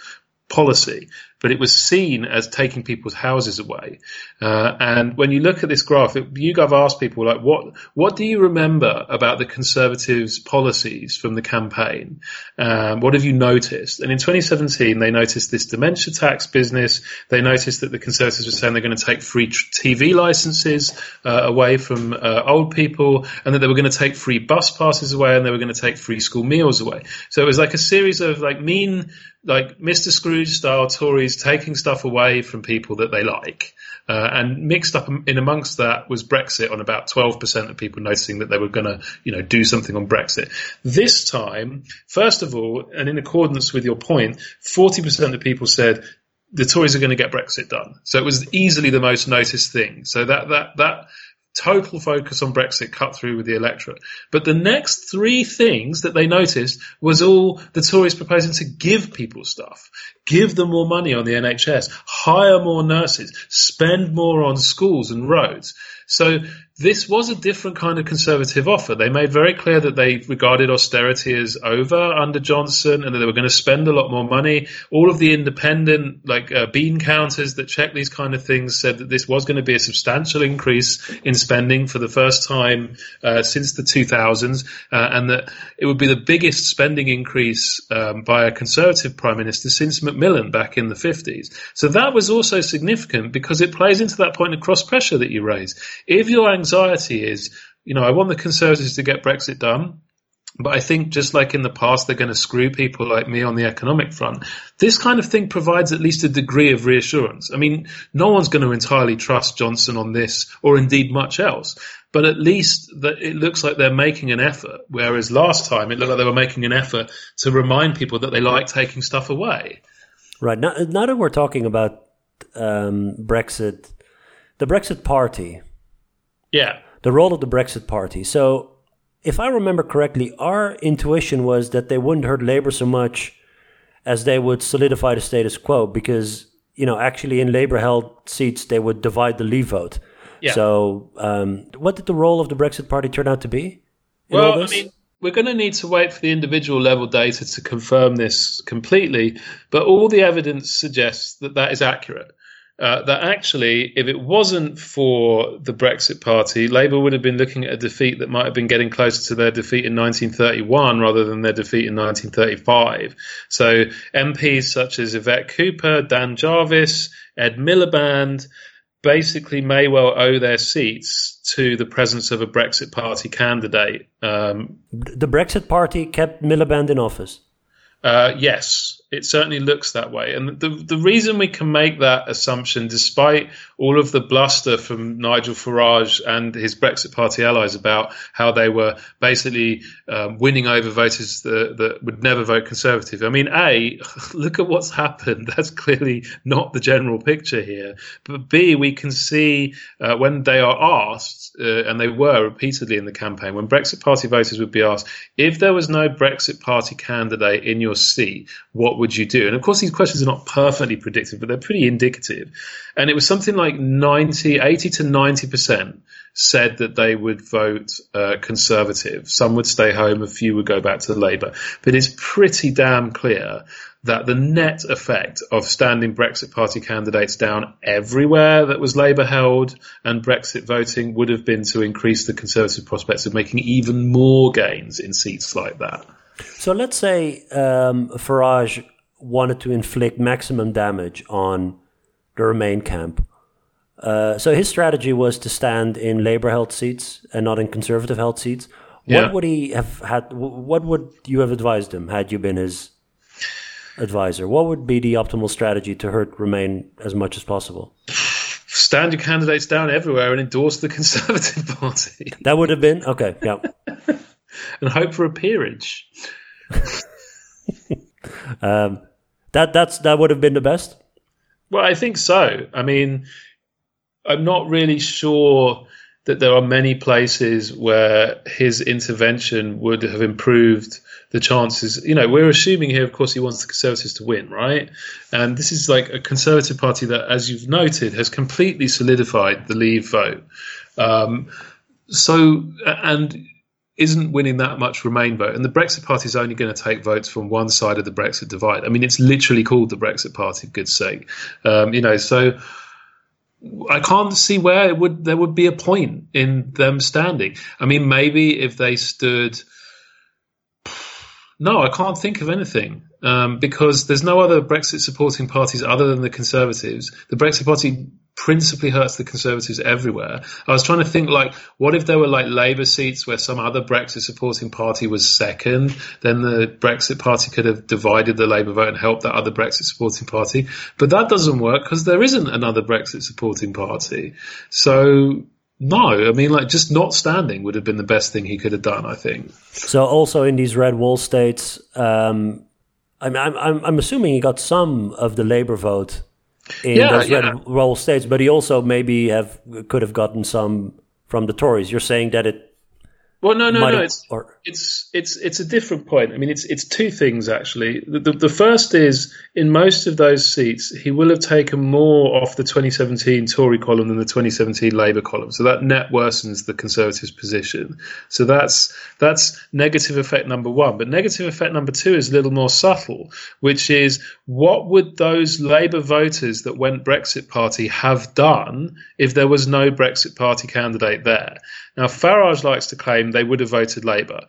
Speaker 4: policy, but it was seen as taking people's houses away. Uh, and when you look at this graph, it, YouGov asked people like, what what do you remember about the Conservatives' policies from the campaign? Um, what have you noticed? And in 2017, they noticed this dementia tax business. They noticed that the Conservatives were saying they're going to take free TV licenses uh, away from uh, old people, and that they were going to take free bus passes away, and they were going to take free school meals away. So it was like a series of like mean like Mr. Scrooge style Tories taking stuff away from people that they like. Uh, and mixed up in amongst that was Brexit on about 12% of people noticing that they were going to, you know, do something on Brexit. This time, first of all, and in accordance with your point, 40% of people said the Tories are going to get Brexit done. So it was easily the most noticed thing. So that, that, that total focus on Brexit cut through with the electorate. But the next three things that they noticed was all the Tories proposing to give people stuff, give them more money on the NHS, hire more nurses, spend more on schools and roads. So this was a different kind of conservative offer. They made very clear that they regarded austerity as over under Johnson and that they were going to spend a lot more money. All of the independent, like uh, bean counters that check these kind of things said that this was going to be a substantial increase in spending for the first time uh, since the 2000s uh, and that it would be the biggest spending increase um, by a conservative prime minister since Macmillan back in the 50s. So that was also significant because it plays into that point of cross pressure that you raise. If your anxiety is, you know, I want the Conservatives to get Brexit done. But I think just like in the past, they're going to screw people like me on the economic front. This kind of thing provides at least a degree of reassurance. I mean, no one's going to entirely trust Johnson on this or indeed much else. But at least that it looks like they're making an effort. Whereas last time it looked like they were making an effort to remind people that they like taking stuff away.
Speaker 5: Right. Now, now that we're talking about um, Brexit, the Brexit Party,
Speaker 4: yeah.
Speaker 5: The role of the Brexit Party. So, if I remember correctly, our intuition was that they wouldn't hurt Labour so much as they would solidify the status quo because, you know, actually in Labour held seats, they would divide the leave vote. Yeah. So, um, what did the role of the Brexit Party turn out to be?
Speaker 4: Well, I mean, we're going to need to wait for the individual level data to confirm this completely, but all the evidence suggests that that is accurate uh, that actually, if it wasn't for the Brexit Party, Labour would have been looking at a defeat that might have been getting closer to their defeat in 1931 rather than their defeat in 1935. So MPs such as Yvette Cooper, Dan Jarvis, Ed Miliband basically may well owe their seats to the presence of a Brexit Party candidate. Um,
Speaker 5: the Brexit Party kept Miliband in office.
Speaker 4: Uh, yes, it certainly looks that way. And the the reason we can make that assumption, despite all of the bluster from Nigel Farage and his Brexit Party allies about how they were basically um, winning over voters that, that would never vote Conservative. I mean, A, look at what's happened. That's clearly not the general picture here. But B, we can see uh, when they are asked, uh, and they were repeatedly in the campaign, when Brexit Party voters would be asked, if there was no Brexit Party candidate in your seat, what would you do? And of course, these questions are not perfectly predictive, but they're pretty indicative. And it was something like 90, 80 to 90% said that they would vote uh, Conservative. Some would stay home, a few would go back to Labour. But it's pretty damn clear that the net effect of standing Brexit Party candidates down everywhere that was Labour held and Brexit voting would have been to increase the Conservative prospects of making even more gains in seats like that.
Speaker 5: So let's say um, Farage wanted to inflict maximum damage on the Remain camp. Uh, so his strategy was to stand in Labour held seats and not in Conservative held seats. What yeah. would he have had? What would you have advised him had you been his advisor? What would be the optimal strategy to hurt Remain as much as possible?
Speaker 4: Stand your candidates down everywhere and endorse the Conservative Party.
Speaker 5: That would have been okay. Yeah,
Speaker 4: and hope for a peerage.
Speaker 5: um, that that's that would have been the best.
Speaker 4: Well, I think so. I mean, I'm not really sure that there are many places where his intervention would have improved the chances. You know, we're assuming here, of course, he wants the Conservatives to win, right? And this is like a Conservative Party that, as you've noted, has completely solidified the Leave vote. Um, so, and isn't winning that much Remain vote, and the Brexit Party is only going to take votes from one side of the Brexit divide. I mean, it's literally called the Brexit Party. for Good sake, um, you know. So I can't see where it would there would be a point in them standing. I mean, maybe if they stood. No, I can't think of anything um, because there's no other Brexit supporting parties other than the Conservatives. The Brexit Party principally hurts the Conservatives everywhere. I was trying to think like, what if there were like Labour seats where some other Brexit supporting party was second? Then the Brexit Party could have divided the Labour vote and helped that other Brexit supporting party. But that doesn't work because there isn't another Brexit supporting party. So no, I mean, like just not standing would have been the best thing he could have done. I think.
Speaker 5: So also in these red wall states, um, I'm, I'm I'm assuming he got some of the Labour vote in
Speaker 4: Yeah,
Speaker 5: those red
Speaker 4: yeah.
Speaker 5: wall states, but he also maybe have could have gotten some from the Tories. You're saying that it
Speaker 4: Well, no, no, no.
Speaker 5: have-
Speaker 4: It's
Speaker 5: or
Speaker 4: it's it's it's a different point. I mean, it's it's two things actually. The, the, the first is in most of those seats, he will have taken more off the 2017 Tory column than the 2017 Labour column. So that net worsens the Conservatives' position. So that's that's negative effect number one. But negative effect number two is a little more subtle, which is what would those Labour voters that went Brexit Party have done if there was no Brexit Party candidate there? Now, Farage likes to claim they would have voted Labour.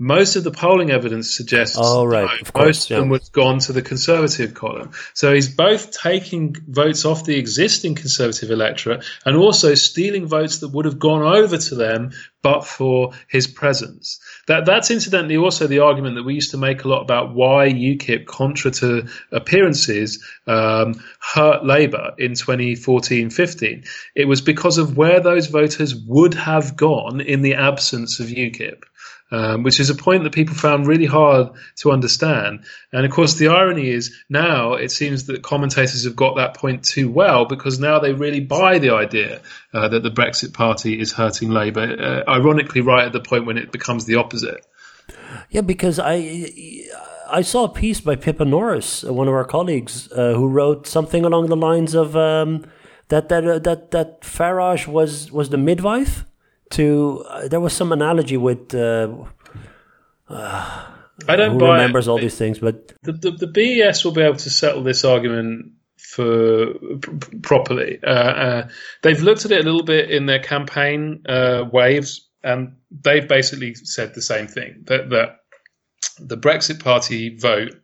Speaker 4: Most of the polling evidence suggests
Speaker 5: Oh, right, of course,
Speaker 4: most of them would have gone to the Conservative column. So he's both taking votes off the existing Conservative electorate and also stealing votes that would have gone over to them but for his presence. That that's incidentally also the argument that we used to make a lot about why UKIP, contra to appearances, um, hurt Labour in 2014-15. It was because of where those voters would have gone in the absence of UKIP. Um, which is a point that people found really hard to understand. And of course, the irony is now it seems that commentators have got that point too well because now they really buy the idea uh, that the Brexit Party is hurting Labour, uh, ironically, right at the point when it becomes the opposite.
Speaker 5: Yeah, because I I saw a piece by Pippa Norris, uh, one of our colleagues, uh, who wrote something along the lines of um, that that uh, that that Farage was was the midwife to. Uh, there was some analogy with. Uh,
Speaker 4: I don't
Speaker 5: who
Speaker 4: buy
Speaker 5: remembers
Speaker 4: it.
Speaker 5: all these things? But
Speaker 4: the, the, the BES will be able to settle this argument for p- properly. Uh, uh, they've looked at it a little bit in their campaign uh, waves, and they've basically said the same thing that that the Brexit Party vote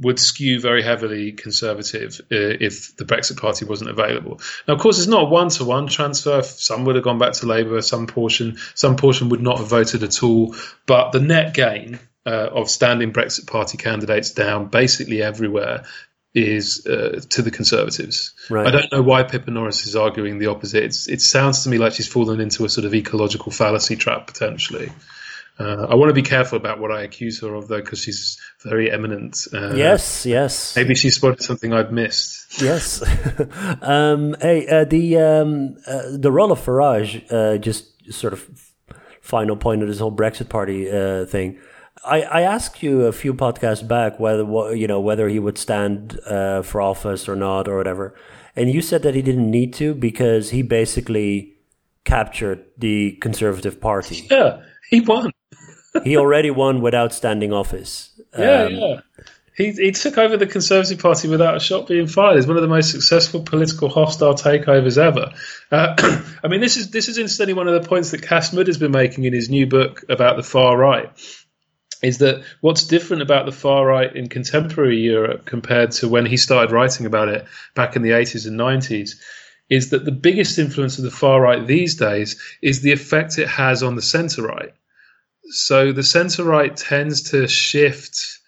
Speaker 4: would skew very heavily conservative uh, if the Brexit Party wasn't available. Now, of course, it's not a one-to-one transfer. Some would have gone back to Labour, some portion, some portion would not have voted at all. But the net gain uh, of standing Brexit Party candidates down basically everywhere is uh, to the Conservatives.
Speaker 5: Right.
Speaker 4: I don't know why Pippa Norris is arguing the opposite. It's, it sounds to me like she's fallen into a sort of ecological fallacy trap potentially. Uh, I want to be careful about what I accuse her of, though, because she's very eminent. Uh,
Speaker 5: yes, yes,
Speaker 4: Maybe she spotted something I've missed.
Speaker 5: yes. um, hey, uh, the um, uh, the role of Farage, uh, just sort of final point of this whole Brexit Party uh, thing. I, I asked you a few podcasts back whether you know whether he would stand uh, for office or not or whatever, and you said that he didn't need to because he basically captured the Conservative Party.
Speaker 4: Yeah, he won.
Speaker 5: he already won without standing office.
Speaker 4: Yeah,
Speaker 5: Um,
Speaker 4: yeah. He, he took over the Conservative Party without a shot being fired. It's one of the most successful political hostile takeovers ever. Uh, I mean, this is this is incidentally one of the points that Cas Mudde has been making in his new book about the far right. Is that what's different about the far right in contemporary Europe compared to when he started writing about it back in the 80s and 90s? Is that the biggest influence of the far right these days is the effect it has on the centre right. So the centre right tends to shift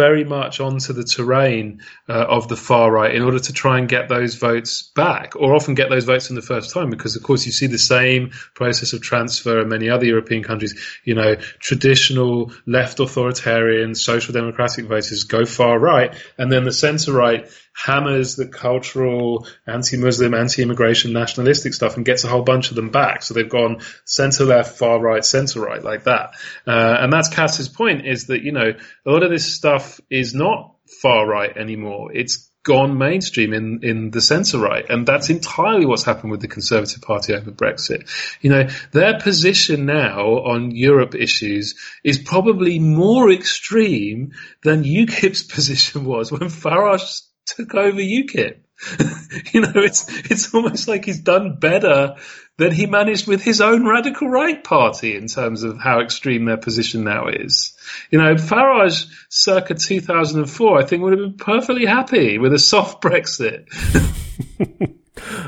Speaker 4: very much onto the terrain uh, of the far right in order to try and get those votes back, or often get those votes in the first time, because of course you see the same process of transfer in many other European countries. You know, traditional left authoritarian social democratic voters go far right, and then the centre right hammers the cultural, anti-Muslim, anti-immigration, nationalistic stuff and gets a whole bunch of them back. So they've gone centre left, far right, centre right, like that. Uh, and that's Cas's point: is that you know a lot of this stuff is not far right anymore. It's gone mainstream in, in the centre right. And that's entirely what's happened with the Conservative Party over Brexit. You know, their position now on Europe issues is probably more extreme than UKIP's position was when Farage took over UKIP. you know, it's it's almost like he's done better than he managed with his own radical right party in terms of how extreme their position now is. You know, Farage circa 2004, I think would have been perfectly happy with a soft Brexit.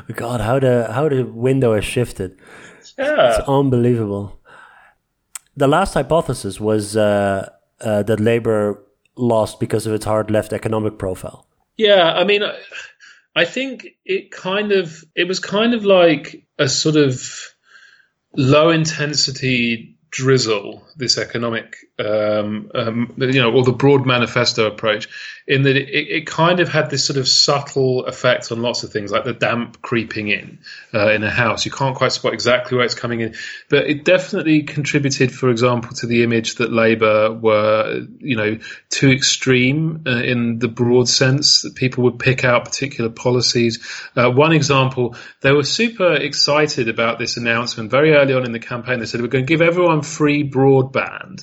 Speaker 5: God, how the how the window has shifted.
Speaker 4: Yeah.
Speaker 5: It's unbelievable. The last hypothesis was uh, uh, that Labour lost because of its hard left economic profile.
Speaker 4: Yeah, I mean, I think it kind of it was kind of like a sort of low intensity drizzle. This economic, um, um, you know, or the broad manifesto approach, in that it, it, kind of had this sort of subtle effect on lots of things, like the damp creeping in uh, in a house. You can't quite spot exactly where it's coming in, but it definitely contributed, for example, to the image that Labour were, you know, too extreme uh, in the broad sense that people would pick out particular policies. Uh, one example, they were super excited about this announcement very early on in the campaign. They said we're going to give everyone free broadband.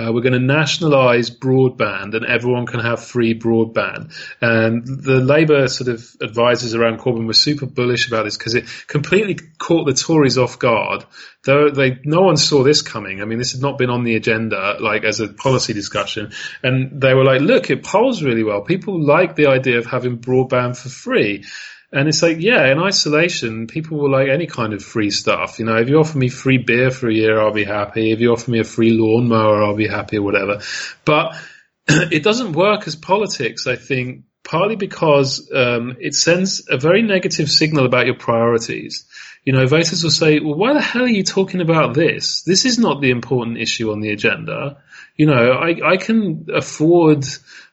Speaker 4: Uh, we're going to nationalise broadband, and everyone can have free broadband. And the Labour sort of advisors around Corbyn were super bullish about this because it completely caught the Tories off guard. Though they, no one saw this coming. I mean, this had not been on the agenda, like as a policy discussion. And they were like, look, it polls really well. People like the idea of having broadband for free. And it's like, yeah, in isolation, people will like any kind of free stuff. You know, if you offer me free beer for a year, I'll be happy. If you offer me a free lawnmower, I'll be happy or whatever. But it doesn't work as politics, I think, partly because um, it sends a very negative signal about your priorities. You know, voters will say, well, why the hell are you talking about this? This is not the important issue on the agenda. You know, I, I can afford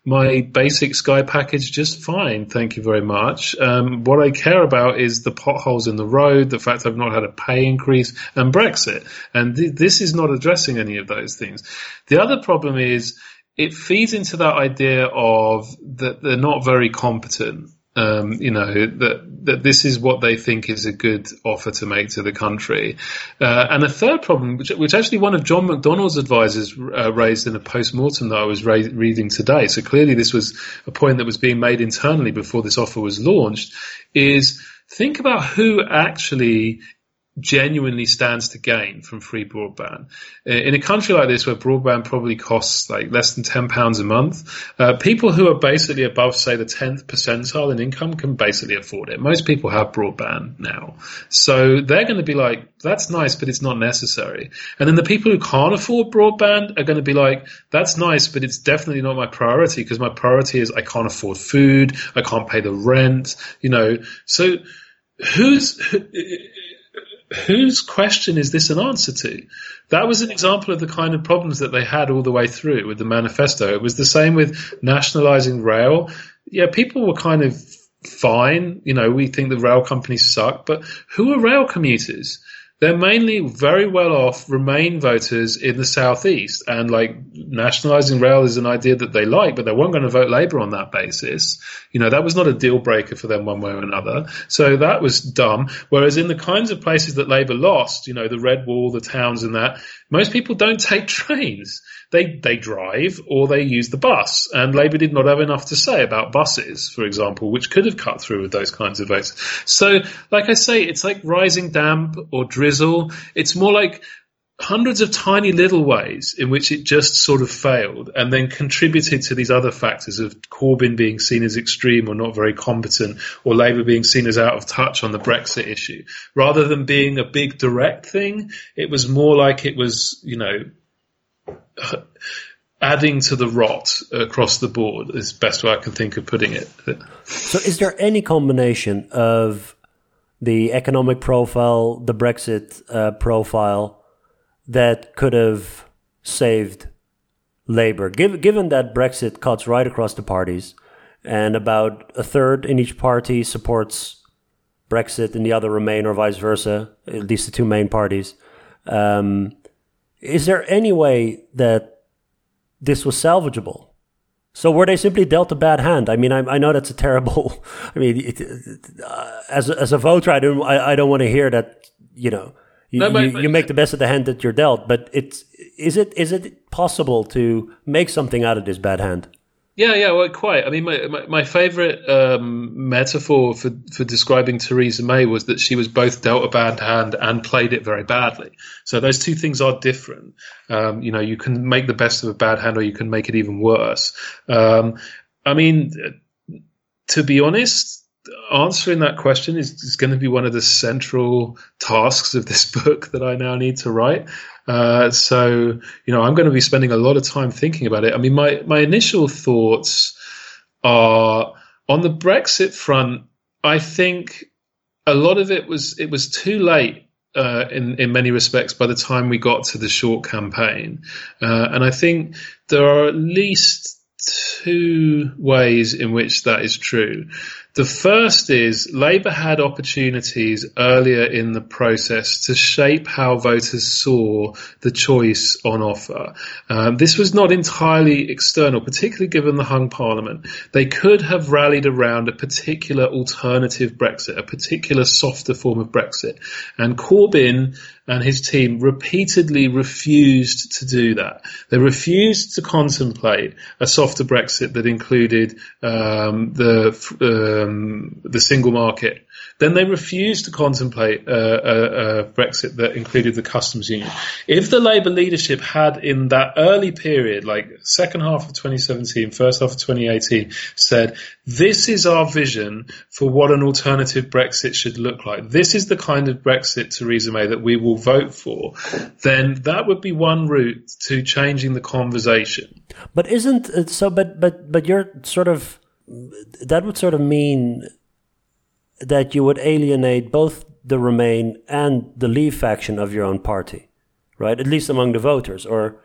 Speaker 4: my basic Sky package just fine, thank you very much. Um, what I care about is the potholes in the road, the fact I've not had a pay increase, and Brexit. And th- this is not addressing any of those things. The other problem is it feeds into that idea of that they're not very competent. Um, you know that that this is what they think is a good offer to make to the country, uh, and a third problem, which, which, actually one of John McDonnell's advisors uh, raised in a post mortem that I was reading today. So clearly, this was a point that was being made internally before this offer was launched. Is think about who actually genuinely stands to gain from free broadband. In a country like this where broadband probably costs like less than £10 a month, uh, people who are basically above, say, the 10th percentile in income can basically afford it. Most people have broadband now. So they're going to be like, that's nice, but it's not necessary. And then the people who can't afford broadband are going to be like, that's nice, but it's definitely not my priority because my priority is I can't afford food, I can't pay the rent, you know. So who's, whose question is this an answer to? That was an example of the kind of problems that they had all the way through with the manifesto. It was the same with nationalizing rail. Yeah, people were kind of fine. You know, we think the rail companies suck, but who are rail commuters? They're mainly very well off Remain voters in the southeast, and like nationalising rail is an idea that they like, but they weren't going to vote Labour on that basis. You know, that was not a deal breaker for them one way or another. So that was dumb. Whereas in the kinds of places that Labour lost, you know, the Red Wall, the towns, and that, most people don't take trains they they drive or they use the bus. And Labour did not have enough to say about buses, for example, which could have cut through with those kinds of votes. So, like I say, it's like rising damp or drizzle. It's more like hundreds of tiny little ways in which it just sort of failed and then contributed to these other factors of Corbyn being seen as extreme or not very competent or Labour being seen as out of touch on the Brexit issue. Rather than being a big direct thing, it was more like it was, you know, adding to the rot across the board is best way I can think of putting it.
Speaker 5: So, is there any combination of the economic profile, the Brexit uh, profile, that could have saved Labour? Given, given that Brexit cuts right across the parties, and about a third in each party supports Brexit, and the other remain, or vice versa, at least the two main parties. Um, is there any way that this was salvageable? So were they simply dealt a bad hand? I mean, I, I know that's a terrible. I mean, it, uh, as a, as a voter, I don't I, I don't want to hear that. You know, you,
Speaker 4: No, but-
Speaker 5: you, you make the best of the hand that you're dealt. But it's is it is it possible to make something out of this bad hand?
Speaker 4: Yeah, yeah, well, quite. I mean, my my, my favourite um, metaphor for for describing Theresa May was that she was both dealt a bad hand and played it very badly. So those two things are different. Um, you know, you can make the best of a bad hand, or you can make it even worse. Um, I mean, to be honest, answering that question is, is going to be one of the central tasks of this book that I now need to write. Uh, so, you know, I'm going to be spending a lot of time thinking about it. I mean, my, my initial thoughts are on the Brexit front. I think a lot of it was it was too late uh, in in many respects by the time we got to the short campaign, uh, and I think there are at least two ways in which that is true. The first is Labour had opportunities earlier in the process to shape how voters saw the choice on offer. Um, this was not entirely external, particularly given the hung parliament. They could have rallied around a particular alternative Brexit, a particular softer form of Brexit. And Corbyn and his team repeatedly refused to do that. They refused to contemplate a softer Brexit that included um, the um, the single market. Then they refused to contemplate uh, a, a Brexit that included the customs union. If the Labour leadership had, in that early period, like second half of 2017, first half of 2018, said, "This is our vision for what an alternative Brexit should look like. This is the kind of Brexit, Theresa May, that we will vote for," then that would be one route to changing the conversation.
Speaker 5: But isn't uh, so? But but but you're sort of that would sort of mean that you would alienate both the Remain and the Leave faction of your own party, right? At least among the voters, or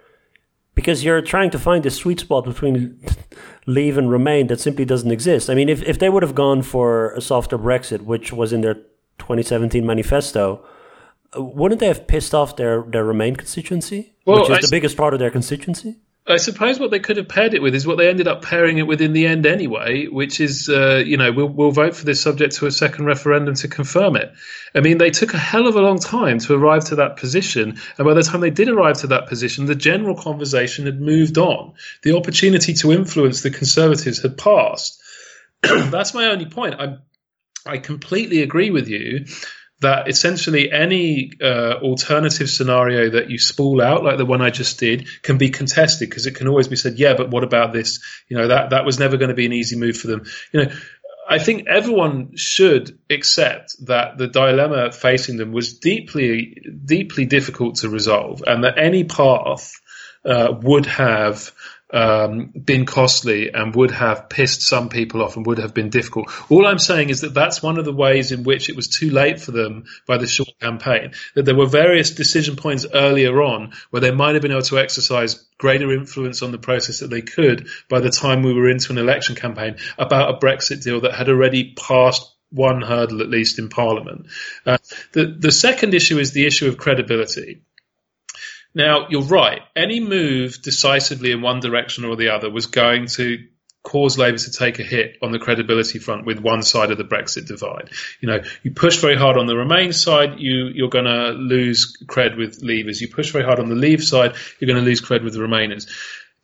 Speaker 5: because you're trying to find this sweet spot between Leave and Remain that simply doesn't exist. I mean, if if they would have gone for a softer Brexit, which was in their 2017 manifesto, wouldn't they have pissed off their their Remain constituency,
Speaker 4: Well,
Speaker 5: which is
Speaker 4: I
Speaker 5: the biggest part of their constituency?
Speaker 4: I suppose what they could have paired it with is what they ended up pairing it with in the end anyway, which is, uh, you know, we'll, we'll vote for this subject to a second referendum to confirm it. I mean, they took a hell of a long time to arrive to that position. And by the time they did arrive to that position, the general conversation had moved on. The opportunity to influence the Conservatives had passed. That's my only point. I, I completely agree with you that essentially any uh, alternative scenario that you spool out, like the one I just did, can be contested because it can always be said, yeah, but what about this? You know, that, that was never going to be an easy move for them. You know, I think everyone should accept that the dilemma facing them was deeply, deeply difficult to resolve and that any path uh, would have um, been costly and would have pissed some people off and would have been difficult. All I'm saying is that that's one of the ways in which it was too late for them by the short campaign. That there were various decision points earlier on where they might have been able to exercise greater influence on the process that they could by the time we were into an election campaign about a Brexit deal that had already passed one hurdle at least in Parliament. Uh, the the second issue is the issue of credibility. Now, you're right. Any move decisively in one direction or the other was going to cause Labour to take a hit on the credibility front with one side of the Brexit divide. You know, you push very hard on the Remain side, you, you're going to lose cred with Leavers. You push very hard on the Leave side, you're going to lose cred with the Remainers.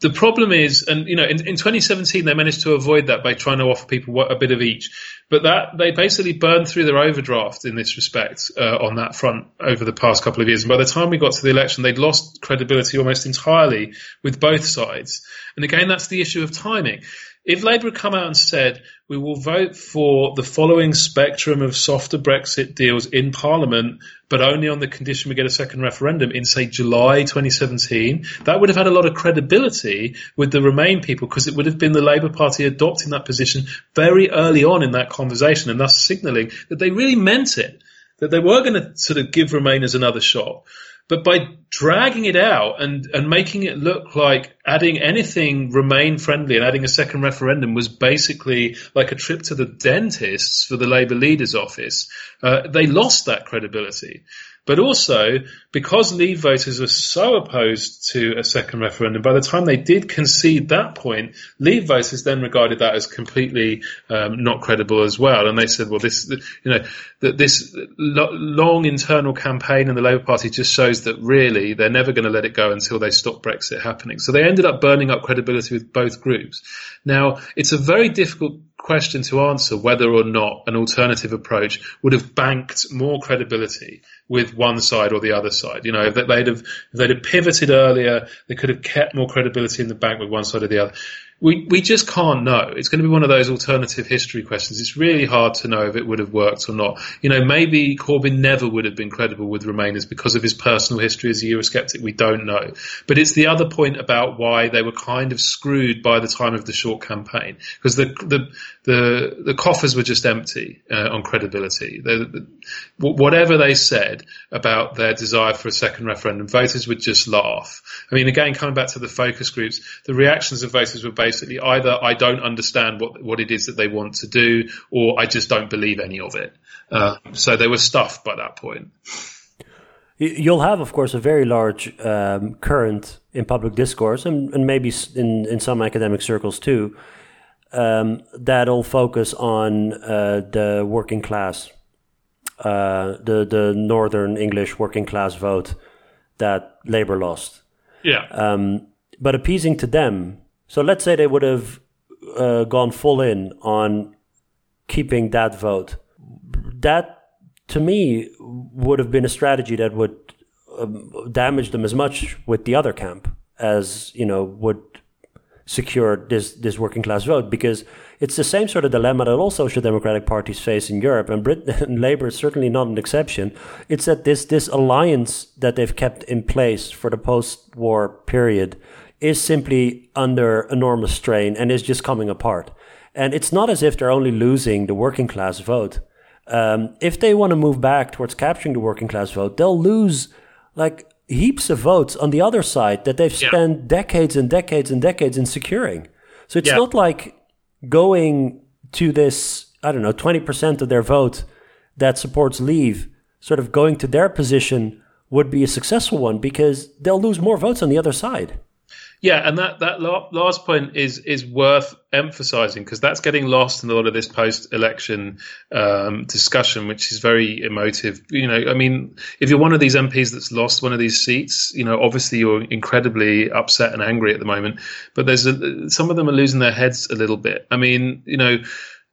Speaker 4: The problem is, and you know, in, in 2017 they managed to avoid that by trying to offer people a bit of each, but that they basically burned through their overdraft in this respect uh, on that front over the past couple of years. And by the time we got to the election, they'd lost credibility almost entirely with both sides. And again, that's the issue of timing. If Labour had come out and said, we will vote for the following spectrum of softer Brexit deals in Parliament, but only on the condition we get a second referendum in, say, July 2017, that would have had a lot of credibility with the Remain people because it would have been the Labour Party adopting that position very early on in that conversation and thus signalling that they really meant it, that they were going to sort of give Remainers another shot. But by dragging it out and, and making it look like adding anything remain friendly and adding a second referendum was basically like a trip to the dentist for the Labour leader's office, uh, they lost that credibility. But also, because Leave voters were so opposed to a second referendum, by the time they did concede that point, Leave voters then regarded that as completely um, not credible as well. And they said, well, this, you know, that this long internal campaign in the Labour Party just shows that really they're never going to let it go until they stop Brexit happening. So they ended up burning up credibility with both groups. Now, it's a very difficult question to answer whether or not an alternative approach would have banked more credibility with one side or the other side. You know, if they'd have, if they'd have pivoted earlier, they could have kept more credibility in the bank with one side or the other we we just can't know. It's going to be one of those alternative history questions. It's really hard to know if it would have worked or not. You know, maybe Corbyn never would have been credible with Remainers because of his personal history as a Eurosceptic. We don't know. But it's the other point about why they were kind of screwed by the time of the short campaign because the the the, the coffers were just empty uh, on credibility. The, whatever they said about their desire for a second referendum, voters would just laugh. I mean, again, coming back to the focus groups, the reactions of voters were basically either I don't understand what what it is that they want to do, or I just don't believe any of it. Uh, so they were stuffed by that point.
Speaker 5: You'll have, of course, a very large um, current in public discourse, and, and maybe in, in some academic circles too, um, that'll focus on uh, the working class, uh, the the Northern English working class vote that Labour lost.
Speaker 4: Yeah.
Speaker 5: Um, but appeasing to them. So let's say they would have uh, gone full in on keeping that vote. That, to me, would have been a strategy that would um, damage them as much with the other camp as you know would secure this this working class vote because it's the same sort of dilemma that all social democratic parties face in Europe and Britain and Labour is certainly not an exception. It's that this this alliance that they've kept in place for the post-war period is simply under enormous strain and is just coming apart. And it's not as if they're only losing the working class vote. Um, if they want to move back towards capturing the working class vote, they'll lose like heaps of votes on the other side that they've
Speaker 4: Yeah.
Speaker 5: spent decades and decades and decades in securing. So it's
Speaker 4: Yeah.
Speaker 5: not like going to this, I don't know, 20% of their vote that supports leave, sort of going to their position would be a successful one because they'll lose more votes on the other side.
Speaker 4: Yeah, and that that last point is is worth emphasising because that's getting lost in a lot of this post-election um, discussion, which is very emotive. You know, I mean, if you're one of these MPs that's lost one of these seats, you know, obviously you're incredibly upset and angry at the moment. But there's a, some of them are losing their heads a little bit. I mean, you know.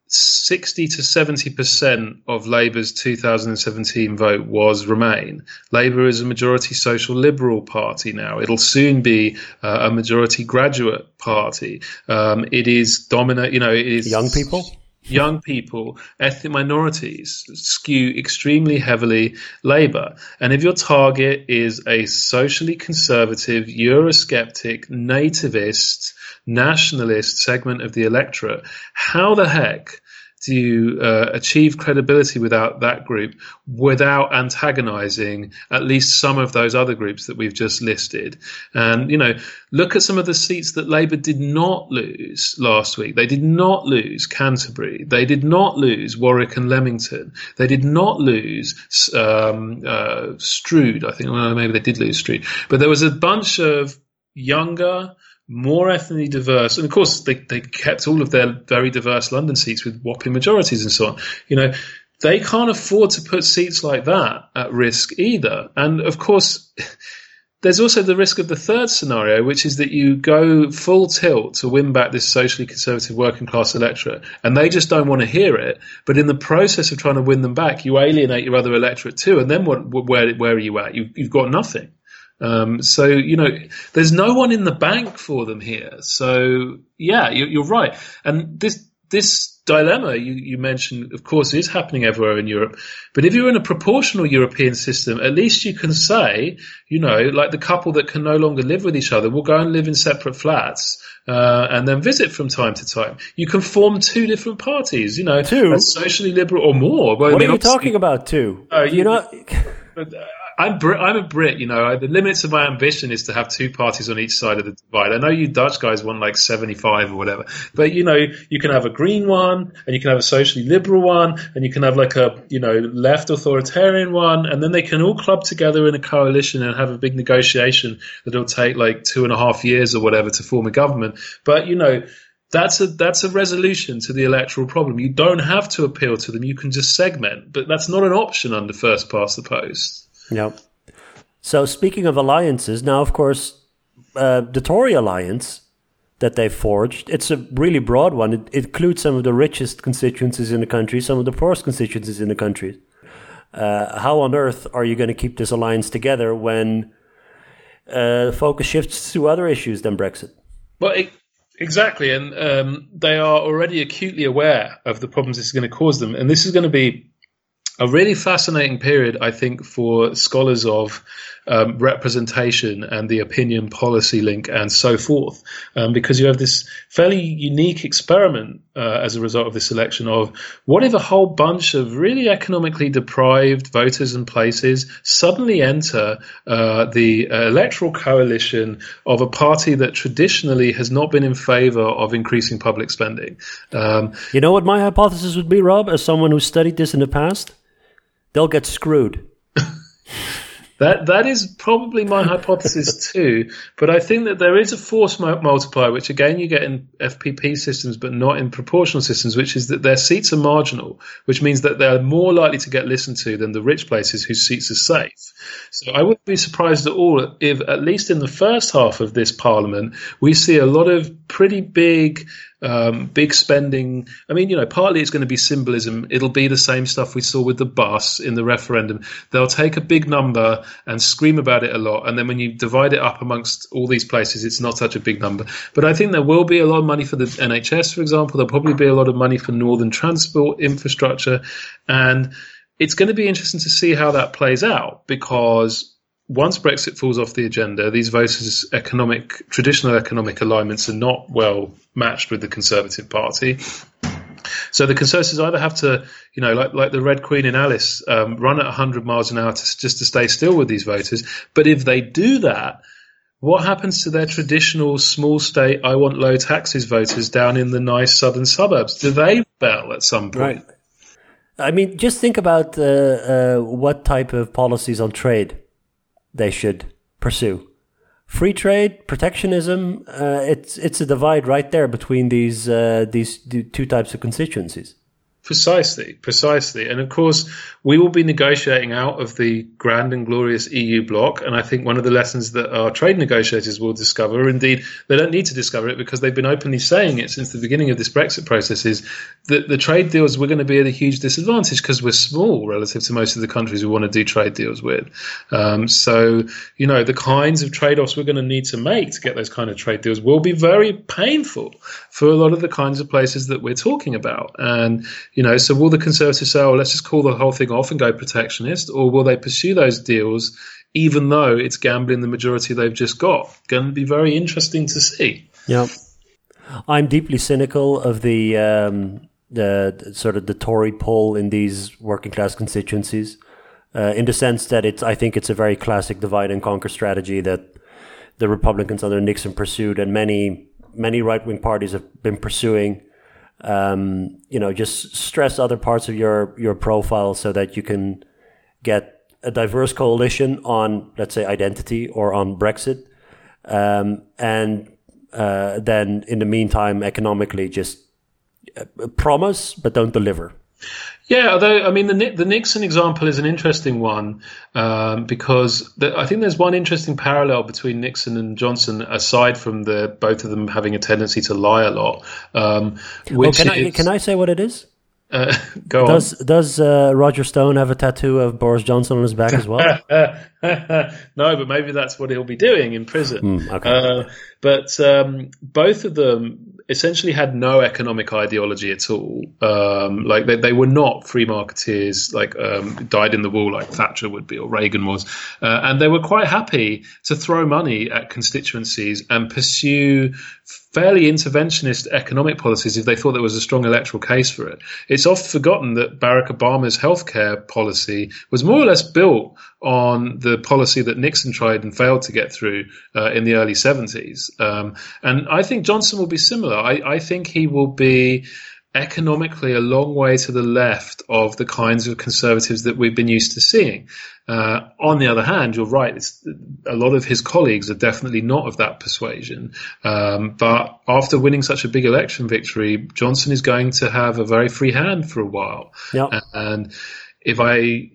Speaker 4: 60 to 70% of Labour's 2017 vote was Remain. Labour is a majority social liberal party now. It'll soon be uh, a majority graduate party. Um, it is dominant, you know, it is
Speaker 5: Young people?
Speaker 4: young people, ethnic minorities skew extremely heavily Labour. And if your target is a socially conservative, Eurosceptic, nativist, nationalist segment of the electorate, how the heck do you uh, achieve credibility without that group without antagonizing at least some of those other groups that we've just listed? And, you know, look at some of the seats that Labour did not lose last week. They did not lose Canterbury. They did not lose Warwick and Leamington. They did not lose um, uh, Stroud. I think well, maybe they did lose Stroud. But there was a bunch of younger, more ethnically diverse, and of course they, they kept all of their very diverse London seats with whopping majorities and so on. You know, they can't afford to put seats like that at risk either. And of course, there's also the risk of the third scenario, which is that you go full tilt to win back this socially conservative working class electorate, and they just don't want to hear it. But in the process of trying to win them back, you alienate your other electorate too, and then what, where where are you at? You, you've got nothing. Um, so you know, there's no one in the bank for them here. So yeah, you, you're right. And this this dilemma you, you mentioned, of course, is happening everywhere in Europe. But if you're in a proportional European system, at least you can say, you know, like the couple that can no longer live with each other will go and live in separate flats. Uh, and then visit from time to time. You can form two different parties, you know,
Speaker 5: Two?
Speaker 4: socially liberal or more. Well, I
Speaker 5: What
Speaker 4: mean,
Speaker 5: are you talking about, too?
Speaker 4: Uh,
Speaker 5: you
Speaker 4: you-
Speaker 5: know,
Speaker 4: uh, I'm Brit, I'm a Brit, you know. The limits of my ambition is to have two parties on each side of the divide. I know you Dutch guys want like 75 or whatever, but you know, you can have a green one, and you can have a socially liberal one, and you can have like a you know left authoritarian one, and then they can all club together in a coalition and have a big negotiation that'll take like two and a half years or whatever to form a government. But you know that's a that's a resolution to the electoral problem. You don't have to appeal to them. You can just segment, but that's not an option under first past the post.
Speaker 5: Yep. So speaking of alliances, now of course uh, the Tory alliance that they've forged, it's a really broad one. It, it, includes some of the richest constituencies in the country, some of the poorest constituencies in the country. Uh, how on earth are you going to keep this alliance together when uh, focus shifts to other issues than Brexit?
Speaker 4: Well, it, Exactly, and um, they are already acutely aware of the problems this is going to cause them, and this is going to be a really fascinating period, I think, for scholars of um, representation and the opinion policy link and so forth, um, because you have this fairly unique experiment uh, as a result of this election of what if a whole bunch of really economically deprived voters and places suddenly enter uh, the electoral coalition of a party that traditionally has not been in favor of increasing public spending.
Speaker 5: Um, you know what my hypothesis would be, Rob, as someone who studied this in the past? They'll get screwed.
Speaker 4: That that is probably my hypothesis too, but I think that there is a force multiplier, which again you get in FPP systems, but not in proportional systems, which is that their seats are marginal, which means that they're more likely to get listened to than the rich places whose seats are safe. So I wouldn't be surprised at all if, at least in the first half of this parliament, we see a lot of pretty big um, big spending. I mean, you know, partly it's going to be symbolism. It'll be the same stuff we saw with the bus in the referendum. They'll take a big number and scream about it a lot. And then when you divide it up amongst all these places, it's not such a big number. But I think there will be a lot of money for the NHS, for example. There'll probably be a lot of money for northern transport infrastructure. And it's going to be interesting to see how that plays out because once Brexit falls off the agenda, these voters' economic, traditional economic alignments are not well matched with the Conservative Party. So the Conservatives either have to, you know, like like the Red Queen in Alice, um, run at 100 miles an hour to, just to stay still with these voters. But if they do that, what happens to their traditional small state, I want low taxes voters down in the nice southern suburbs? Do they rebel at some point?
Speaker 5: Right. I mean, just think about uh, uh, what type of policies on trade they should pursue. Free trade, protectionism, uh, it's it's a divide right there between these uh, these two types of constituencies.
Speaker 4: Precisely, precisely. And of course, we will be negotiating out of the grand and glorious EU bloc. And I think one of the lessons that our trade negotiators will discover, indeed, they don't need to discover it because they've been openly saying it since the beginning of this Brexit process, is that the trade deals we're going to be at a huge disadvantage because we're small relative to most of the countries we want to do trade deals with. Um, so, you know, the kinds of trade offs we're going to need to make to get those kind of trade deals will be very painful for a lot of the kinds of places that we're talking about. And, you know, so will the Conservatives say, "Oh, let's just call the whole thing off and go protectionist," or will they pursue those deals even though it's gambling the majority they've just got? Going to be very interesting to see.
Speaker 5: Yeah, I'm deeply cynical of the um, the sort of the Tory pull in these working class constituencies, uh, in the sense that it's I think it's a very classic divide and conquer strategy that the Republicans under Nixon pursued, and many many right wing parties have been pursuing um, you know, just stress other parts of your your profile so that you can get a diverse coalition on, let's say, identity or on Brexit, um, and uh, then in the meantime, economically, just uh, promise but don't deliver.
Speaker 4: Yeah, although I mean the the Nixon example is an interesting one um, because the, I think there's one interesting parallel between Nixon and Johnson, aside from the both of them having a tendency to lie a lot. Um,
Speaker 5: oh, can I can I say what it is?
Speaker 4: Uh, go
Speaker 5: does, on. Does uh, Roger Stone have a tattoo of Boris Johnson on his back as well?
Speaker 4: no, but maybe that's what he'll be doing in prison.
Speaker 5: Mm, okay. Uh,
Speaker 4: but um, both of them essentially had no economic ideology at all. Um, like they, they were not free marketeers, like um, dyed in the wool like Thatcher would be or Reagan was, uh, and they were quite happy to throw money at constituencies and pursue fairly interventionist economic policies if they thought there was a strong electoral case for it. It's often forgotten that Barack Obama's healthcare policy was more or less built on the policy that Nixon tried and failed to get through uh, in the early 70s. Um, and I think Johnson will be similar. I, I think he will be economically a long way to the left of the kinds of conservatives that we've been used to seeing. Uh, on the other hand, you're right. a lot of his colleagues are definitely not of that persuasion. Um, but after winning such a big election victory, Johnson is going to have a very free hand for a while.
Speaker 5: Yep.
Speaker 4: And if I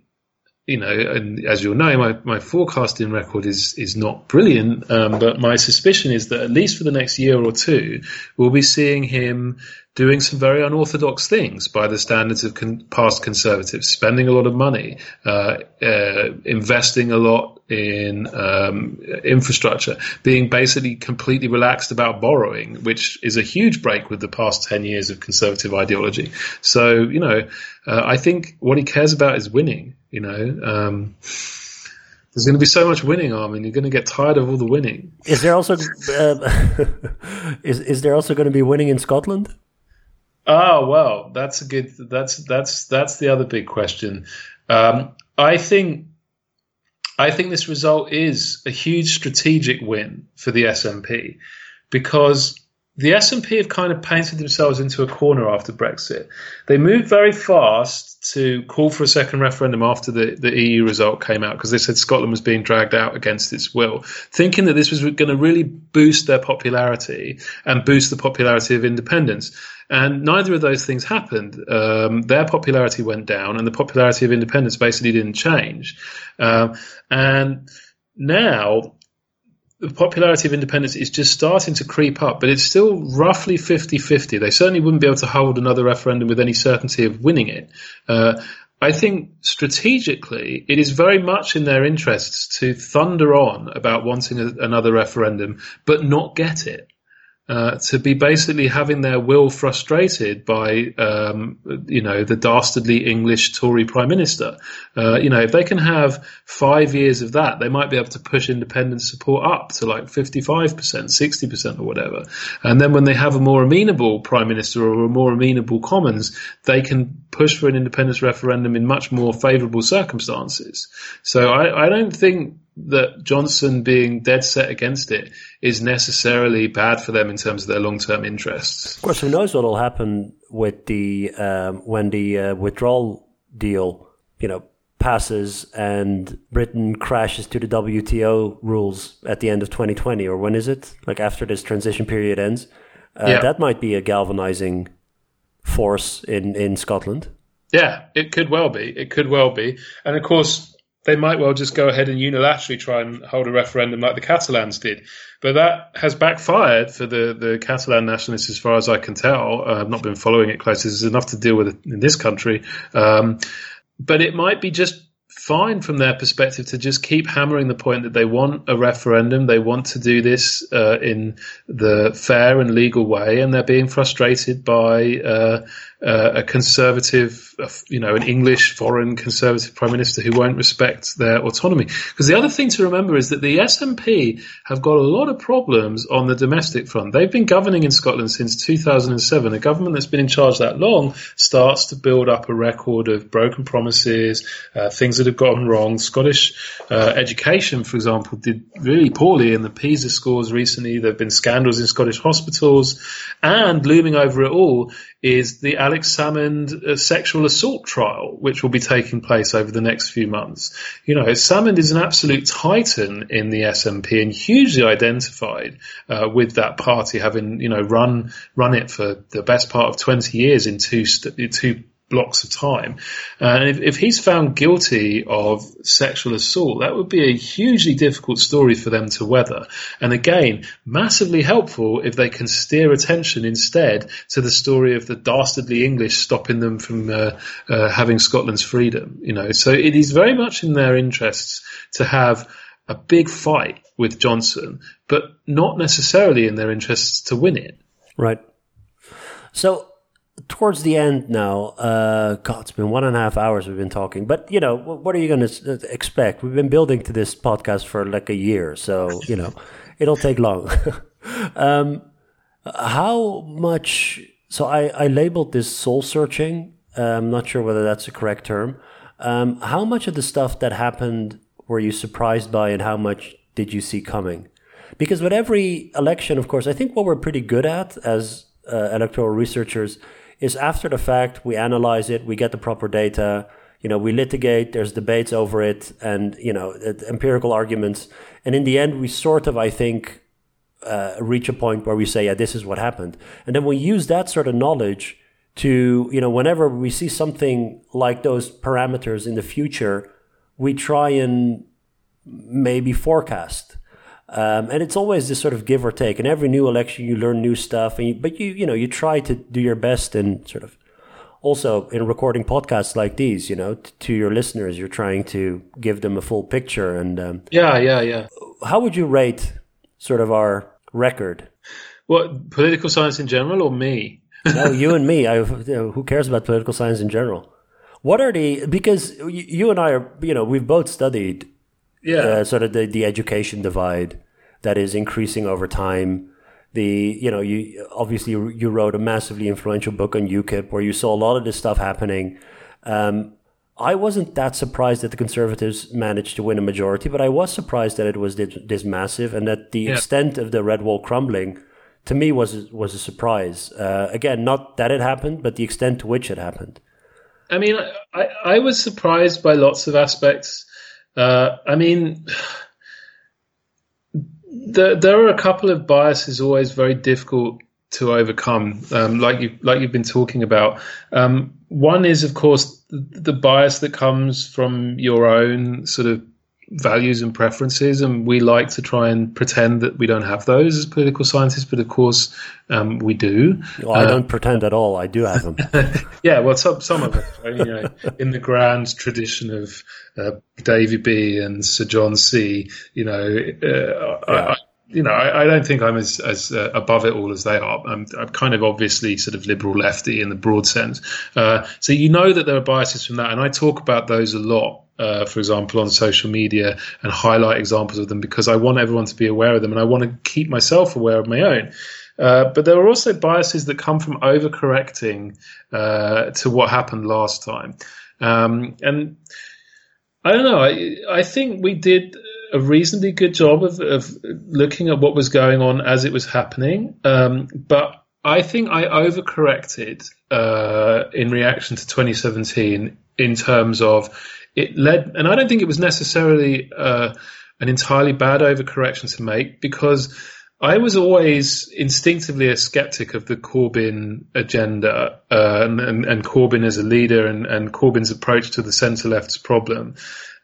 Speaker 4: you know, and as you'll know, my, my forecasting record is is not brilliant, um, but my suspicion is that at least for the next year or two, we'll be seeing him doing some very unorthodox things by the standards of con- past conservatives, spending a lot of money, uh, uh, investing a lot in um, infrastructure, being basically completely relaxed about borrowing, which is a huge break with the past 10 years of conservative ideology. So, you know, uh, I think what he cares about is winning, you know. Um, there's going to be so much winning, Armen. You're going to get tired of all the winning.
Speaker 5: Is there also uh, is is there also going to be winning in Scotland?
Speaker 4: Oh well, that's a good. That's that's that's the other big question. Um, I think I think this result is a huge strategic win for the SNP because the SNP have kind of painted themselves into a corner after Brexit. They moved very fast to call for a second referendum after the, the EU result came out because they said Scotland was being dragged out against its will, thinking that this was going to really boost their popularity and boost the popularity of independence. And neither of those things happened. Um, their popularity went down, and the popularity of independence basically didn't change. Uh, and now the popularity of independence is just starting to creep up, but it's still roughly 50 50. They certainly wouldn't be able to hold another referendum with any certainty of winning it. Uh, I think strategically, it is very much in their interests to thunder on about wanting a, another referendum, but not get it. Uh, to be basically having their will frustrated by, um, you know, the dastardly English Tory Prime Minister. Uh, you know, if they can have five years of that, they might be able to push independent support up to like 55%, 60% or whatever. And then when they have a more amenable Prime Minister or a more amenable Commons, they can push for an independence referendum in much more favourable circumstances. So I, I don't think that Johnson being dead set against it is necessarily bad for them in terms of their long term interests.
Speaker 5: Of course, who knows what will happen with the um, when the uh, withdrawal deal, you know, passes and Britain crashes to the WTO rules at the end of 2020, or when is it? Like after this transition period ends, uh, yeah. that might be a galvanizing force in in Scotland.
Speaker 4: Yeah, it could well be. It could well be, and of course they might well just go ahead and unilaterally try and hold a referendum like the Catalans did. But that has backfired for the, the Catalan nationalists, as far as I can tell. I've not been following it closely. There's enough to deal with it in this country. Um, but it might be just fine from their perspective to just keep hammering the point that they want a referendum, they want to do this uh, in the fair and legal way, and they're being frustrated by uh, uh, a conservative, you know, an English foreign conservative prime minister who won't respect their autonomy. Because the other thing to remember is that the SNP have got a lot of problems on the domestic front. They've been governing in Scotland since 2007. A government that's been in charge that long starts to build up a record of broken promises, uh, things that have gone wrong. Scottish uh, education, for example, did really poorly in the PISA scores recently. There have been scandals in Scottish hospitals, and looming over it all is the Alex Salmond sexual assault trial, which will be taking place over the next few months. You know, Salmond is an absolute titan in the SNP and hugely identified uh, with that party, having you know run run it for the best part of twenty years in two st- two blocks of time. And if, if, he's found guilty of sexual assault, that would be a hugely difficult story for them to weather. And again, massively helpful if they can steer attention instead to the story of the dastardly English stopping them from uh, uh, having Scotland's freedom. You know, so it is very much in their interests to have a big fight with Johnson, but not necessarily in their interests to win it.
Speaker 5: Right. So towards the end now, uh, God, it's been one and a half hours we've been talking. But you know, what are you going to uh, expect? We've been building to this podcast for like a year, so you know, it'll take long. um, how much? So I, I labeled this soul searching. Uh, I'm not sure whether that's the correct term. Um, how much of the stuff that happened were you surprised by, and how much did you see coming? Because with every election, of course, I think what we're pretty good at as uh, electoral researchers is after the fact, we analyze it, we get the proper data, you know, we litigate, there's debates over it, and, you know, empirical arguments. And in the end, we sort of, I think, uh, reach a point where we say, yeah, this is what happened. And then we use that sort of knowledge to, you know, whenever we see something like those parameters in the future, we try and maybe forecast. Um, and it's always this sort of give or take. In every new election, you learn new stuff, and you, but you, you know, you try to do your best and sort of also in recording podcasts like these, you know, t- to your listeners, you're trying to give them a full picture. And um,
Speaker 4: yeah, yeah, yeah.
Speaker 5: How would you rate sort of our record?
Speaker 4: What political science in general, or me?
Speaker 5: no, you and me. I, you know, who cares about political science in general? What are the because you and I are you know we've both studied
Speaker 4: yeah
Speaker 5: uh, sort of the the education divide that is increasing over time. The you know you obviously you wrote a massively influential book on UKIP where you saw a lot of this stuff happening. Um, I wasn't that surprised that the Conservatives managed to win a majority, but I was surprised that it was this, this massive and that the yeah. extent of the red wall crumbling to me was was a surprise. Uh, again, not that it happened, but the extent to which it happened.
Speaker 4: I mean, I, I was surprised by lots of aspects. Uh, I mean, there, there are a couple of biases always very difficult to overcome, um, like you like you've been talking about. Um, one is, of course, the, the bias that comes from your own sort of values and preferences, and we like to try and pretend that we don't have those as political scientists, but of course um, we do.
Speaker 5: Well, I uh, don't pretend at all. I do have them.
Speaker 4: yeah, well, some some of us, right? you know, in the grand tradition of uh, Davy B and Sir John C. You know, uh, yeah. I, you know, I, I, don't think I'm as, as uh, above it all as they are. I'm, I'm, kind of obviously sort of liberal lefty in the broad sense. Uh, so you know that there are biases from that, and I talk about those a lot uh, for example, on social media and highlight examples of them because I want everyone to be aware of them and I want to keep myself aware of my own. Uh, but there are also biases that come from overcorrecting uh, to what happened last time. Um, and I don't know, I, I think we did a reasonably good job of, of looking at what was going on as it was happening. Um, but I think I overcorrected uh, in reaction to 2017 in terms of it led, and I don't think it was necessarily uh, an entirely bad overcorrection to make because I was always instinctively a skeptic of the Corbyn agenda uh, and, and, and, Corbyn as a leader and, and Corbyn's approach to the centre left's problem.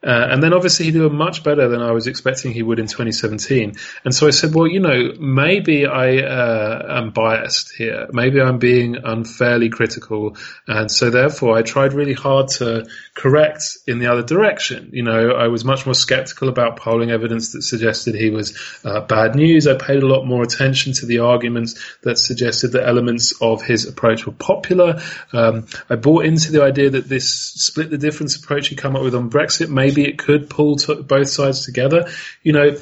Speaker 4: Uh, and then obviously he did much better than I was expecting he would in 2017. And so I said, well, you know, maybe I uh, am biased here. Maybe I'm being unfairly critical. And so therefore I tried really hard to correct in the other direction. You know, I was much more skeptical about polling evidence that suggested he was uh, bad news. I paid a lot more attention to the arguments that suggested that elements of his approach were popular. Um, I bought into the idea that this split the difference approach he come up with on Brexit maybe it could pull both sides together. You know,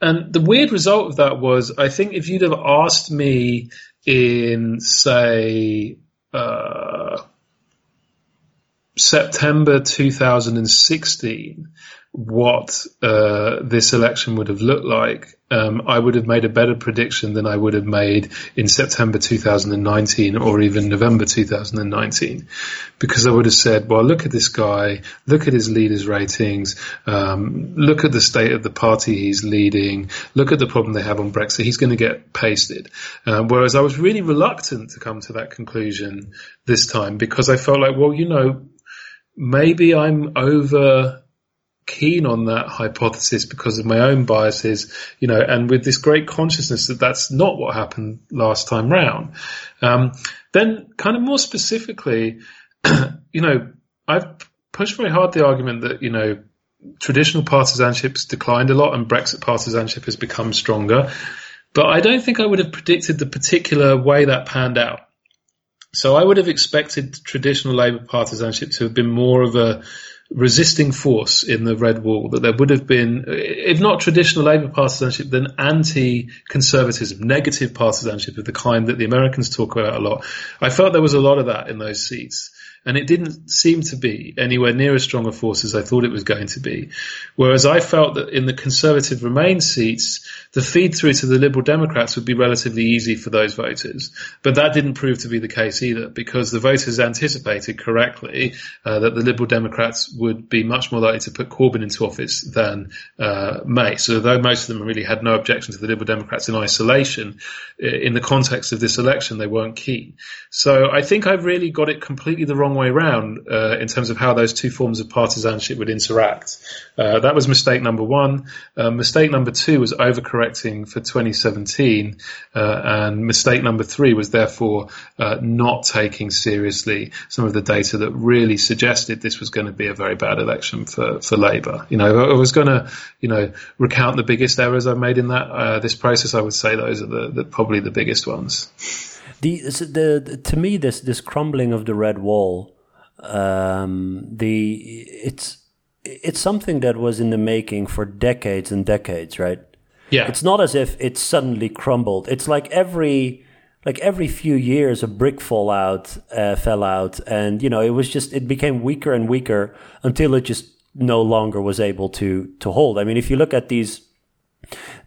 Speaker 4: and the weird result of that was, I think if you'd have asked me in, say, uh, September 2016, what uh, this election would have looked like, um, I would have made a better prediction than I would have made in September 2019 or even November 2019, because I would have said, "Well, look at this guy, look at his leaders' ratings, um, look at the state of the party he's leading, look at the problem they have on Brexit. He's going to get pasted." Uh, whereas I was really reluctant to come to that conclusion this time because I felt like, well, you know, maybe I'm over keen on that hypothesis because of my own biases, you know, and with this great consciousness that that's not what happened last time round. Um, then kind of more specifically, you know, I've pushed very hard the argument that, you know, traditional partisanship's declined a lot and Brexit partisanship has become stronger. But I don't think I would have predicted the particular way that panned out. So I would have expected traditional Labour partisanship to have been more of a resisting force in the Red Wall, that there would have been, if not traditional Labour partisanship, then anti-conservatism, negative partisanship of the kind that the Americans talk about a lot. I felt there was a lot of that in those seats. And it didn't seem to be anywhere near as strong a force as I thought it was going to be. Whereas I felt that in the Conservative Remain seats, the feed through to the Liberal Democrats would be relatively easy for those voters. But that didn't prove to be the case either, because the voters anticipated correctly uh, that the Liberal Democrats would be much more likely to put Corbyn into office than uh, May. So though most of them really had no objection to the Liberal Democrats in isolation, in the context of this election, they weren't keen. So I think I've really got it completely the wrong way round uh, in terms of how those two forms of partisanship would interact. Uh, that was mistake number one. Uh, mistake number two was overcorrecting for 2017, uh, and mistake number three was therefore uh, not taking seriously some of the data that really suggested this was going to be a very bad election for, for Labour. You know, I was going to, you know, recount the biggest errors I've made in that uh, this process. I would say those are the, the probably the biggest ones.
Speaker 5: The, the, the to me this this crumbling of the red wall, um, the it's it's something that was in the making for decades and decades, right?
Speaker 4: Yeah.
Speaker 5: It's not as if it suddenly crumbled. It's like every like every few years a brick fall out uh, fell out and you know it was just it became weaker and weaker until it just no longer was able to to hold. I mean, if you look at these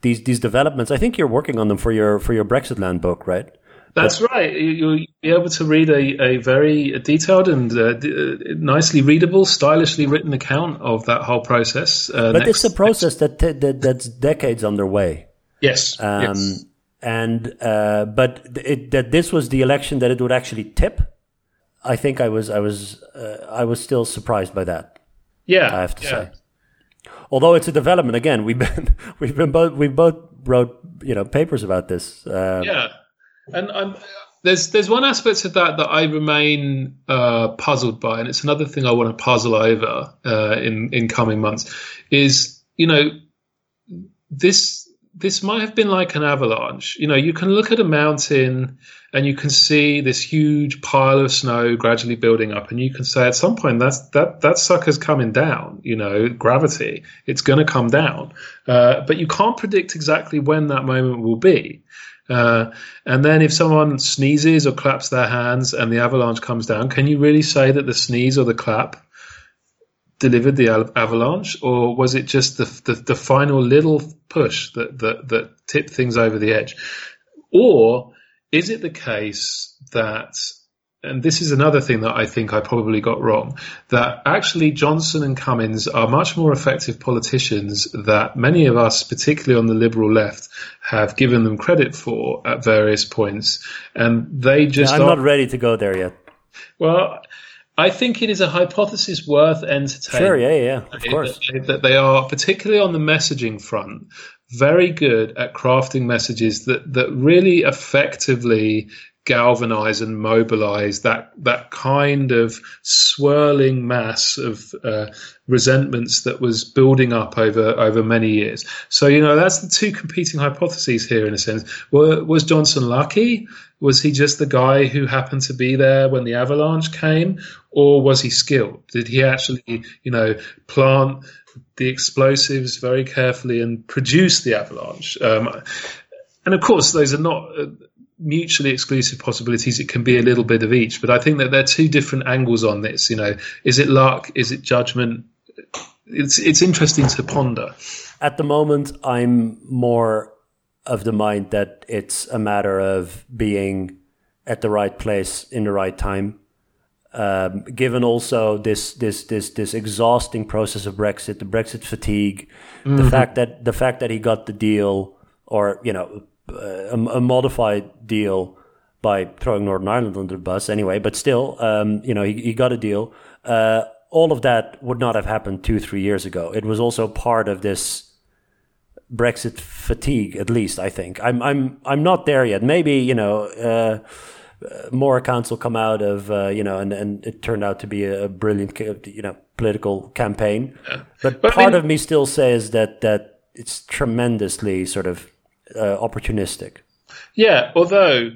Speaker 5: these these developments, I think you're working on them for your for your Brexitland book, right?
Speaker 4: That's right. You'll be able to read a, a very detailed and uh, d- nicely readable, stylishly written account of that whole process.
Speaker 5: Uh, but next, it's a process that, that that's decades underway.
Speaker 4: Yes.
Speaker 5: Um,
Speaker 4: yes.
Speaker 5: And uh, but it, that this was the election that it would actually tip. I think I was I was uh, I was still surprised by that.
Speaker 4: Yeah,
Speaker 5: I have to
Speaker 4: yeah.
Speaker 5: say. Although it's a development again, we've been we've been both we both wrote you know papers about this. Uh,
Speaker 4: yeah and I'm, there's there's one aspect of that that I remain uh, puzzled by, and it's another thing I want to puzzle over uh, in in coming months. Is you know this this might have been like an avalanche. You know, you can look at a mountain and you can see this huge pile of snow gradually building up, and you can say at some point that's that that sucker's coming down. You know, gravity, it's going to come down, uh, but you can't predict exactly when that moment will be. Uh, and then if someone sneezes or claps their hands and the avalanche comes down, can you really say that the sneeze or the clap delivered the avalanche, or was it just the, the, the final little push that, that that tipped things over the edge? Or is it the case that and this is another thing that I think I probably got wrong, that actually Johnson and Cummings are much more effective politicians that many of us, particularly on the liberal left, have given them credit for at various points. And they just
Speaker 5: yeah, I'm not ready to go there yet.
Speaker 4: Well, I think it is a hypothesis worth entertaining.
Speaker 5: Sure, yeah, yeah, of course.
Speaker 4: That, that they are, particularly on the messaging front, very good at crafting messages that, that really effectively galvanize and mobilize that that kind of swirling mass of uh, resentments that was building up over over many years. So you know that's the two competing hypotheses here in a sense. was Johnson lucky? Was he just the guy who happened to be there when the avalanche came, or was he skilled? Did he actually you know plant the explosives very carefully and produce the avalanche? Um, and of course, those are not. Uh, mutually exclusive possibilities. It can be a little bit of each, but I think that there are two different angles on this. You know, is it luck? Is it judgment? It's it's interesting to ponder.
Speaker 5: At the moment, I'm more of the mind that it's a matter of being at the right place in the right time. Um, given also this this this this exhausting process of Brexit, the Brexit fatigue, mm-hmm. the fact that the fact that he got the deal, or you know, a, a, modified deal by throwing Northern Ireland under the bus anyway, but still, um, you know, he, he, got a deal. Uh, all of that would not have happened two, three years ago. It was also part of this Brexit fatigue, at least I think. I'm, I'm, I'm not there yet. Maybe you know, uh, more accounts will come out of uh, you know, and, and it turned out to be a brilliant, you know, political campaign. Yeah. But, but, part I mean, of me still says that that it's tremendously sort of uh, opportunistic.
Speaker 4: Yeah, although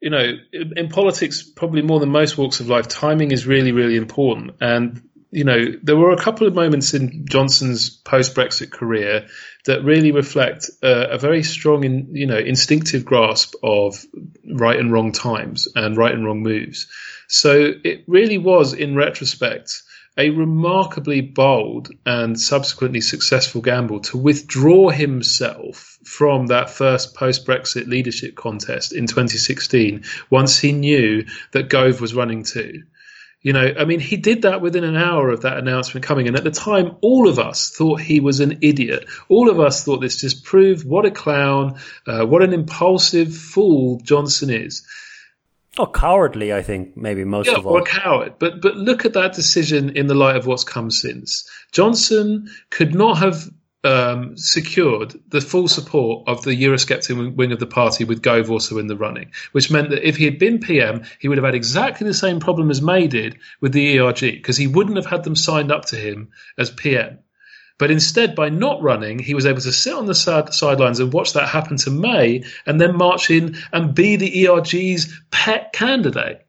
Speaker 4: you know, in, politics, probably more than most walks of life, timing is really, really important. And you know, there were a couple of moments in Johnson's post-Brexit career that really reflect uh, a very strong, in, you know, instinctive grasp of right and wrong times and right and wrong moves. So it really was, in retrospect, a remarkably bold and subsequently successful gamble to withdraw himself from that first post Brexit leadership contest in 2016 once he knew that Gove was running too. You know, I mean, he did that within an hour of that announcement coming. And at the time, all of us thought he was an idiot. All of us thought this just proved what a clown, uh, what an impulsive fool Johnson is.
Speaker 5: Oh, cowardly! I think maybe most
Speaker 4: yeah,
Speaker 5: of all.
Speaker 4: or a coward. But but look at that decision in the light of what's come since. Johnson could not have um, secured the full support of the Eurosceptic wing of the party with Gove also in the running, which meant that if he had been PM, he would have had exactly the same problem as May did with the ERG because he wouldn't have had them signed up to him as PM. But instead, by not running, he was able to sit on the side- sidelines and watch that happen to May and then march in and be the ERG's pet candidate,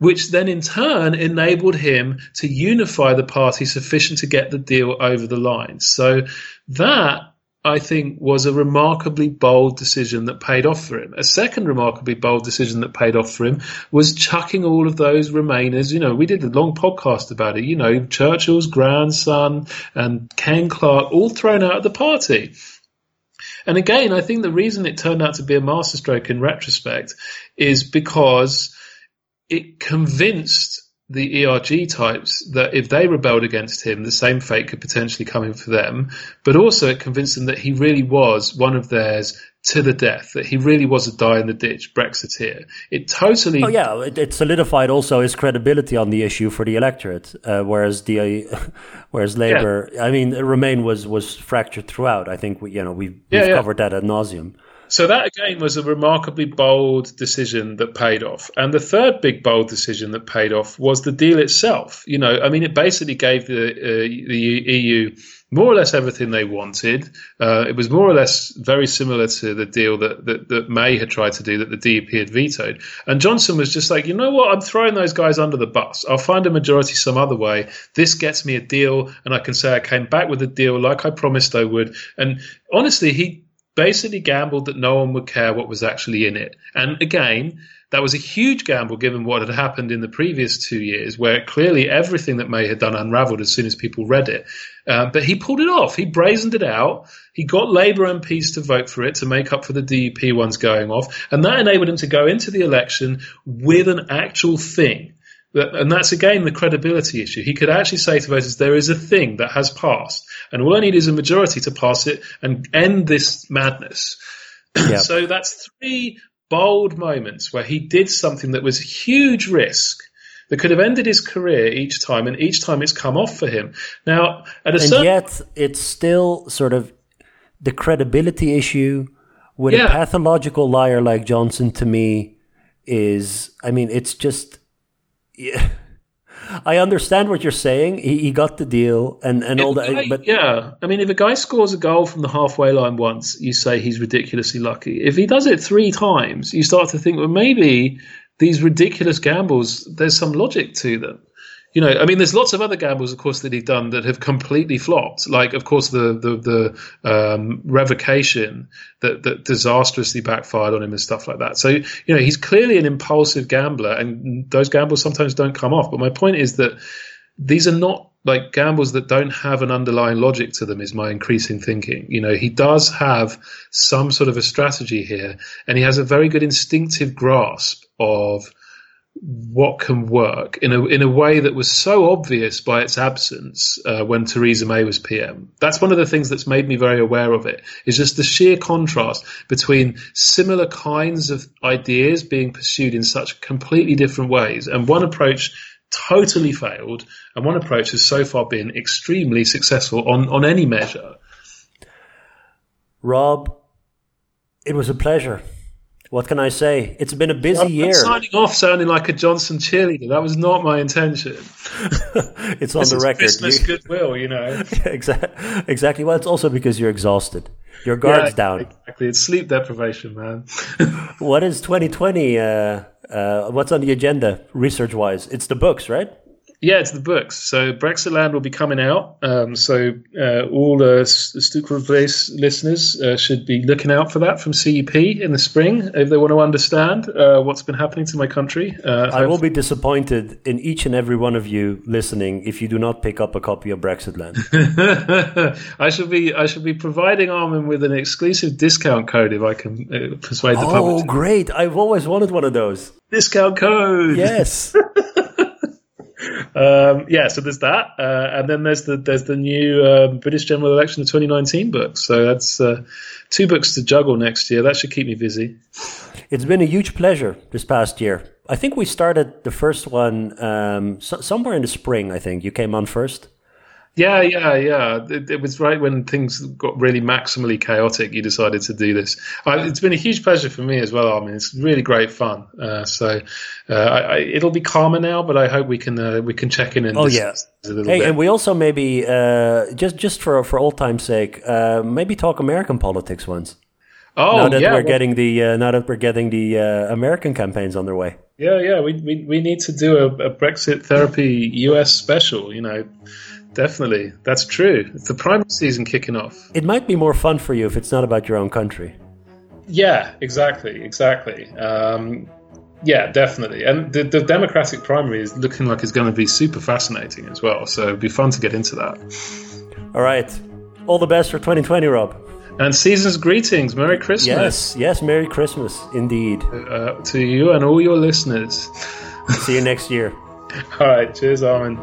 Speaker 4: which then in turn enabled him to unify the party sufficient to get the deal over the line. So that I think was a remarkably bold decision that paid off for him. A second remarkably bold decision that paid off for him was chucking all of those Remainers. You know, we did a long podcast about it. You know, Churchill's grandson and Ken Clarke all thrown out of the party. And again, I think the reason it turned out to be a masterstroke in retrospect is because it convinced the ERG types that if they rebelled against him, the same fate could potentially come in for them. But also it convinced them that he really was one of theirs to the death, that he really was a die in the ditch Brexiteer. It totally.
Speaker 5: Oh yeah, it, it solidified also his credibility on the issue for the electorate, uh, whereas the uh, whereas Labour, I mean, Remain was was fractured throughout. I think we, you know we we've
Speaker 4: Yeah, yeah.
Speaker 5: covered that ad nauseum.
Speaker 4: So that again was a remarkably bold decision that paid off. And the third big bold decision that paid off was the deal itself. You know, I mean, it basically gave the uh, the EU more or less everything they wanted. Uh, it was more or less very similar to the deal that, that that May had tried to do that the DUP had vetoed. And Johnson was just like, you know what, I'm throwing those guys under the bus. I'll find a majority some other way. This gets me a deal, and I can say I came back with a deal like I promised I would. And honestly, he basically gambled that no one would care what was actually in it. And again, that was a huge gamble given what had happened in the previous two years, where clearly everything that May had done unraveled as soon as people read it. Uh, but he pulled it off. He brazened it out. He got Labour MPs to vote for it to make up for the DUP ones going off. And that enabled him to go into the election with an actual thing. And that's again the credibility issue. He could actually say to voters, there is a thing that has passed, and all I need is a majority to pass it and end this madness.
Speaker 5: Yeah.
Speaker 4: so that's three bold moments where he did something that was a huge risk that could have ended his career each time, and each time it's come off for him. Now, at a
Speaker 5: and
Speaker 4: certain
Speaker 5: yet it's still sort of the credibility issue with
Speaker 4: Yeah.
Speaker 5: a pathological liar like Johnson to me is I mean it's just yeah. I understand what you're saying. He, he got the deal and and all
Speaker 4: If a guy-
Speaker 5: that but
Speaker 4: yeah, I mean, if a guy scores a goal from the halfway line once, you say he's ridiculously lucky. If he does it three times, you start to think, well, maybe these ridiculous gambles, there's some logic to them. You know, I mean, there's lots of other gambles, of course, that he's done that have completely flopped. Like, of course, the the, the um, revocation that that disastrously backfired on him and stuff like that. So, you know, he's clearly an impulsive gambler, and those gambles sometimes don't come off. But my point is that these are not like gambles that don't have an underlying logic to them is my increasing thinking you know he does have some sort of a strategy here and he has a very good instinctive grasp of what can work in a in a way that was so obvious by its absence uh, when Theresa May was PM. That's one of the things that's made me very aware of it. Is just the sheer contrast between similar kinds of ideas being pursued in such completely different ways, and one approach totally failed, and one approach has so far been extremely successful on on any measure.
Speaker 5: Rob, it was a pleasure. What can I say? It's been a busy
Speaker 4: I'm
Speaker 5: year.
Speaker 4: signing off sounding like a Johnson cheerleader. That was not my intention.
Speaker 5: It's on
Speaker 4: This
Speaker 5: the record.
Speaker 4: business
Speaker 5: You-
Speaker 4: goodwill, you know.
Speaker 5: exactly. Exactly. Well, it's also because you're exhausted. Your guard's
Speaker 4: Yeah,
Speaker 5: down.
Speaker 4: Exactly. It's sleep deprivation, man.
Speaker 5: What is 2020? Uh, uh, what's on the agenda, research wise? It's the books, right?
Speaker 4: Yeah, it's the books. So Brexitland will be coming out. Um, so uh, all the Stuk Rood Vlees listeners uh, should be looking out for that from CUP in the spring if they want to understand uh, what's been happening to my country. Uh,
Speaker 5: I will be disappointed in each and every one of you listening if you do not pick up a copy of Brexitland.
Speaker 4: I should be I should be providing Armen with an exclusive discount code if I can uh, persuade the
Speaker 5: public.
Speaker 4: oh,
Speaker 5: great! I've always wanted one of those.
Speaker 4: Discount code.
Speaker 5: Yes.
Speaker 4: Um, yeah, so there's that, uh, and then there's the there's the new um, British General Election of 2019 book. So that's uh, two books to juggle next year. That should keep me busy.
Speaker 5: It's been a huge pleasure this past year. I think we started the first one um, so- somewhere in the spring. I think you came on first.
Speaker 4: Yeah, yeah, yeah. It, it, was right when things got really maximally chaotic. You decided to do this. I, it's been a huge pleasure for me as well. I mean, it's really great fun. Uh, so uh, I, I, it'll be calmer now, but I hope we can uh, we can check in and
Speaker 5: oh yeah. Hey,
Speaker 4: bit.
Speaker 5: and we also maybe uh, just just for for old time's sake, uh, maybe talk American politics once.
Speaker 4: Oh,
Speaker 5: now that
Speaker 4: yeah,
Speaker 5: we're
Speaker 4: well-
Speaker 5: getting the uh, now that we're getting the uh, American campaigns underway.
Speaker 4: Yeah, yeah, we, we, we need to do a, a Brexit therapy US special, you know. Definitely. That's true. It's the primary season kicking off.
Speaker 5: It might be more fun for you if it's not about your own country.
Speaker 4: Yeah, exactly, exactly. Um, yeah, definitely. And the, the Democratic primary is looking like it's going to be super fascinating as well. So it'd be fun to get into that.
Speaker 5: All right. All the best for 2020, Rob.
Speaker 4: And season's greetings. Merry Christmas
Speaker 5: Yes, yes. Merry Christmas, indeed.
Speaker 4: uh, to you and all your listeners.
Speaker 5: See you next year.
Speaker 4: All right. Cheers, Armen.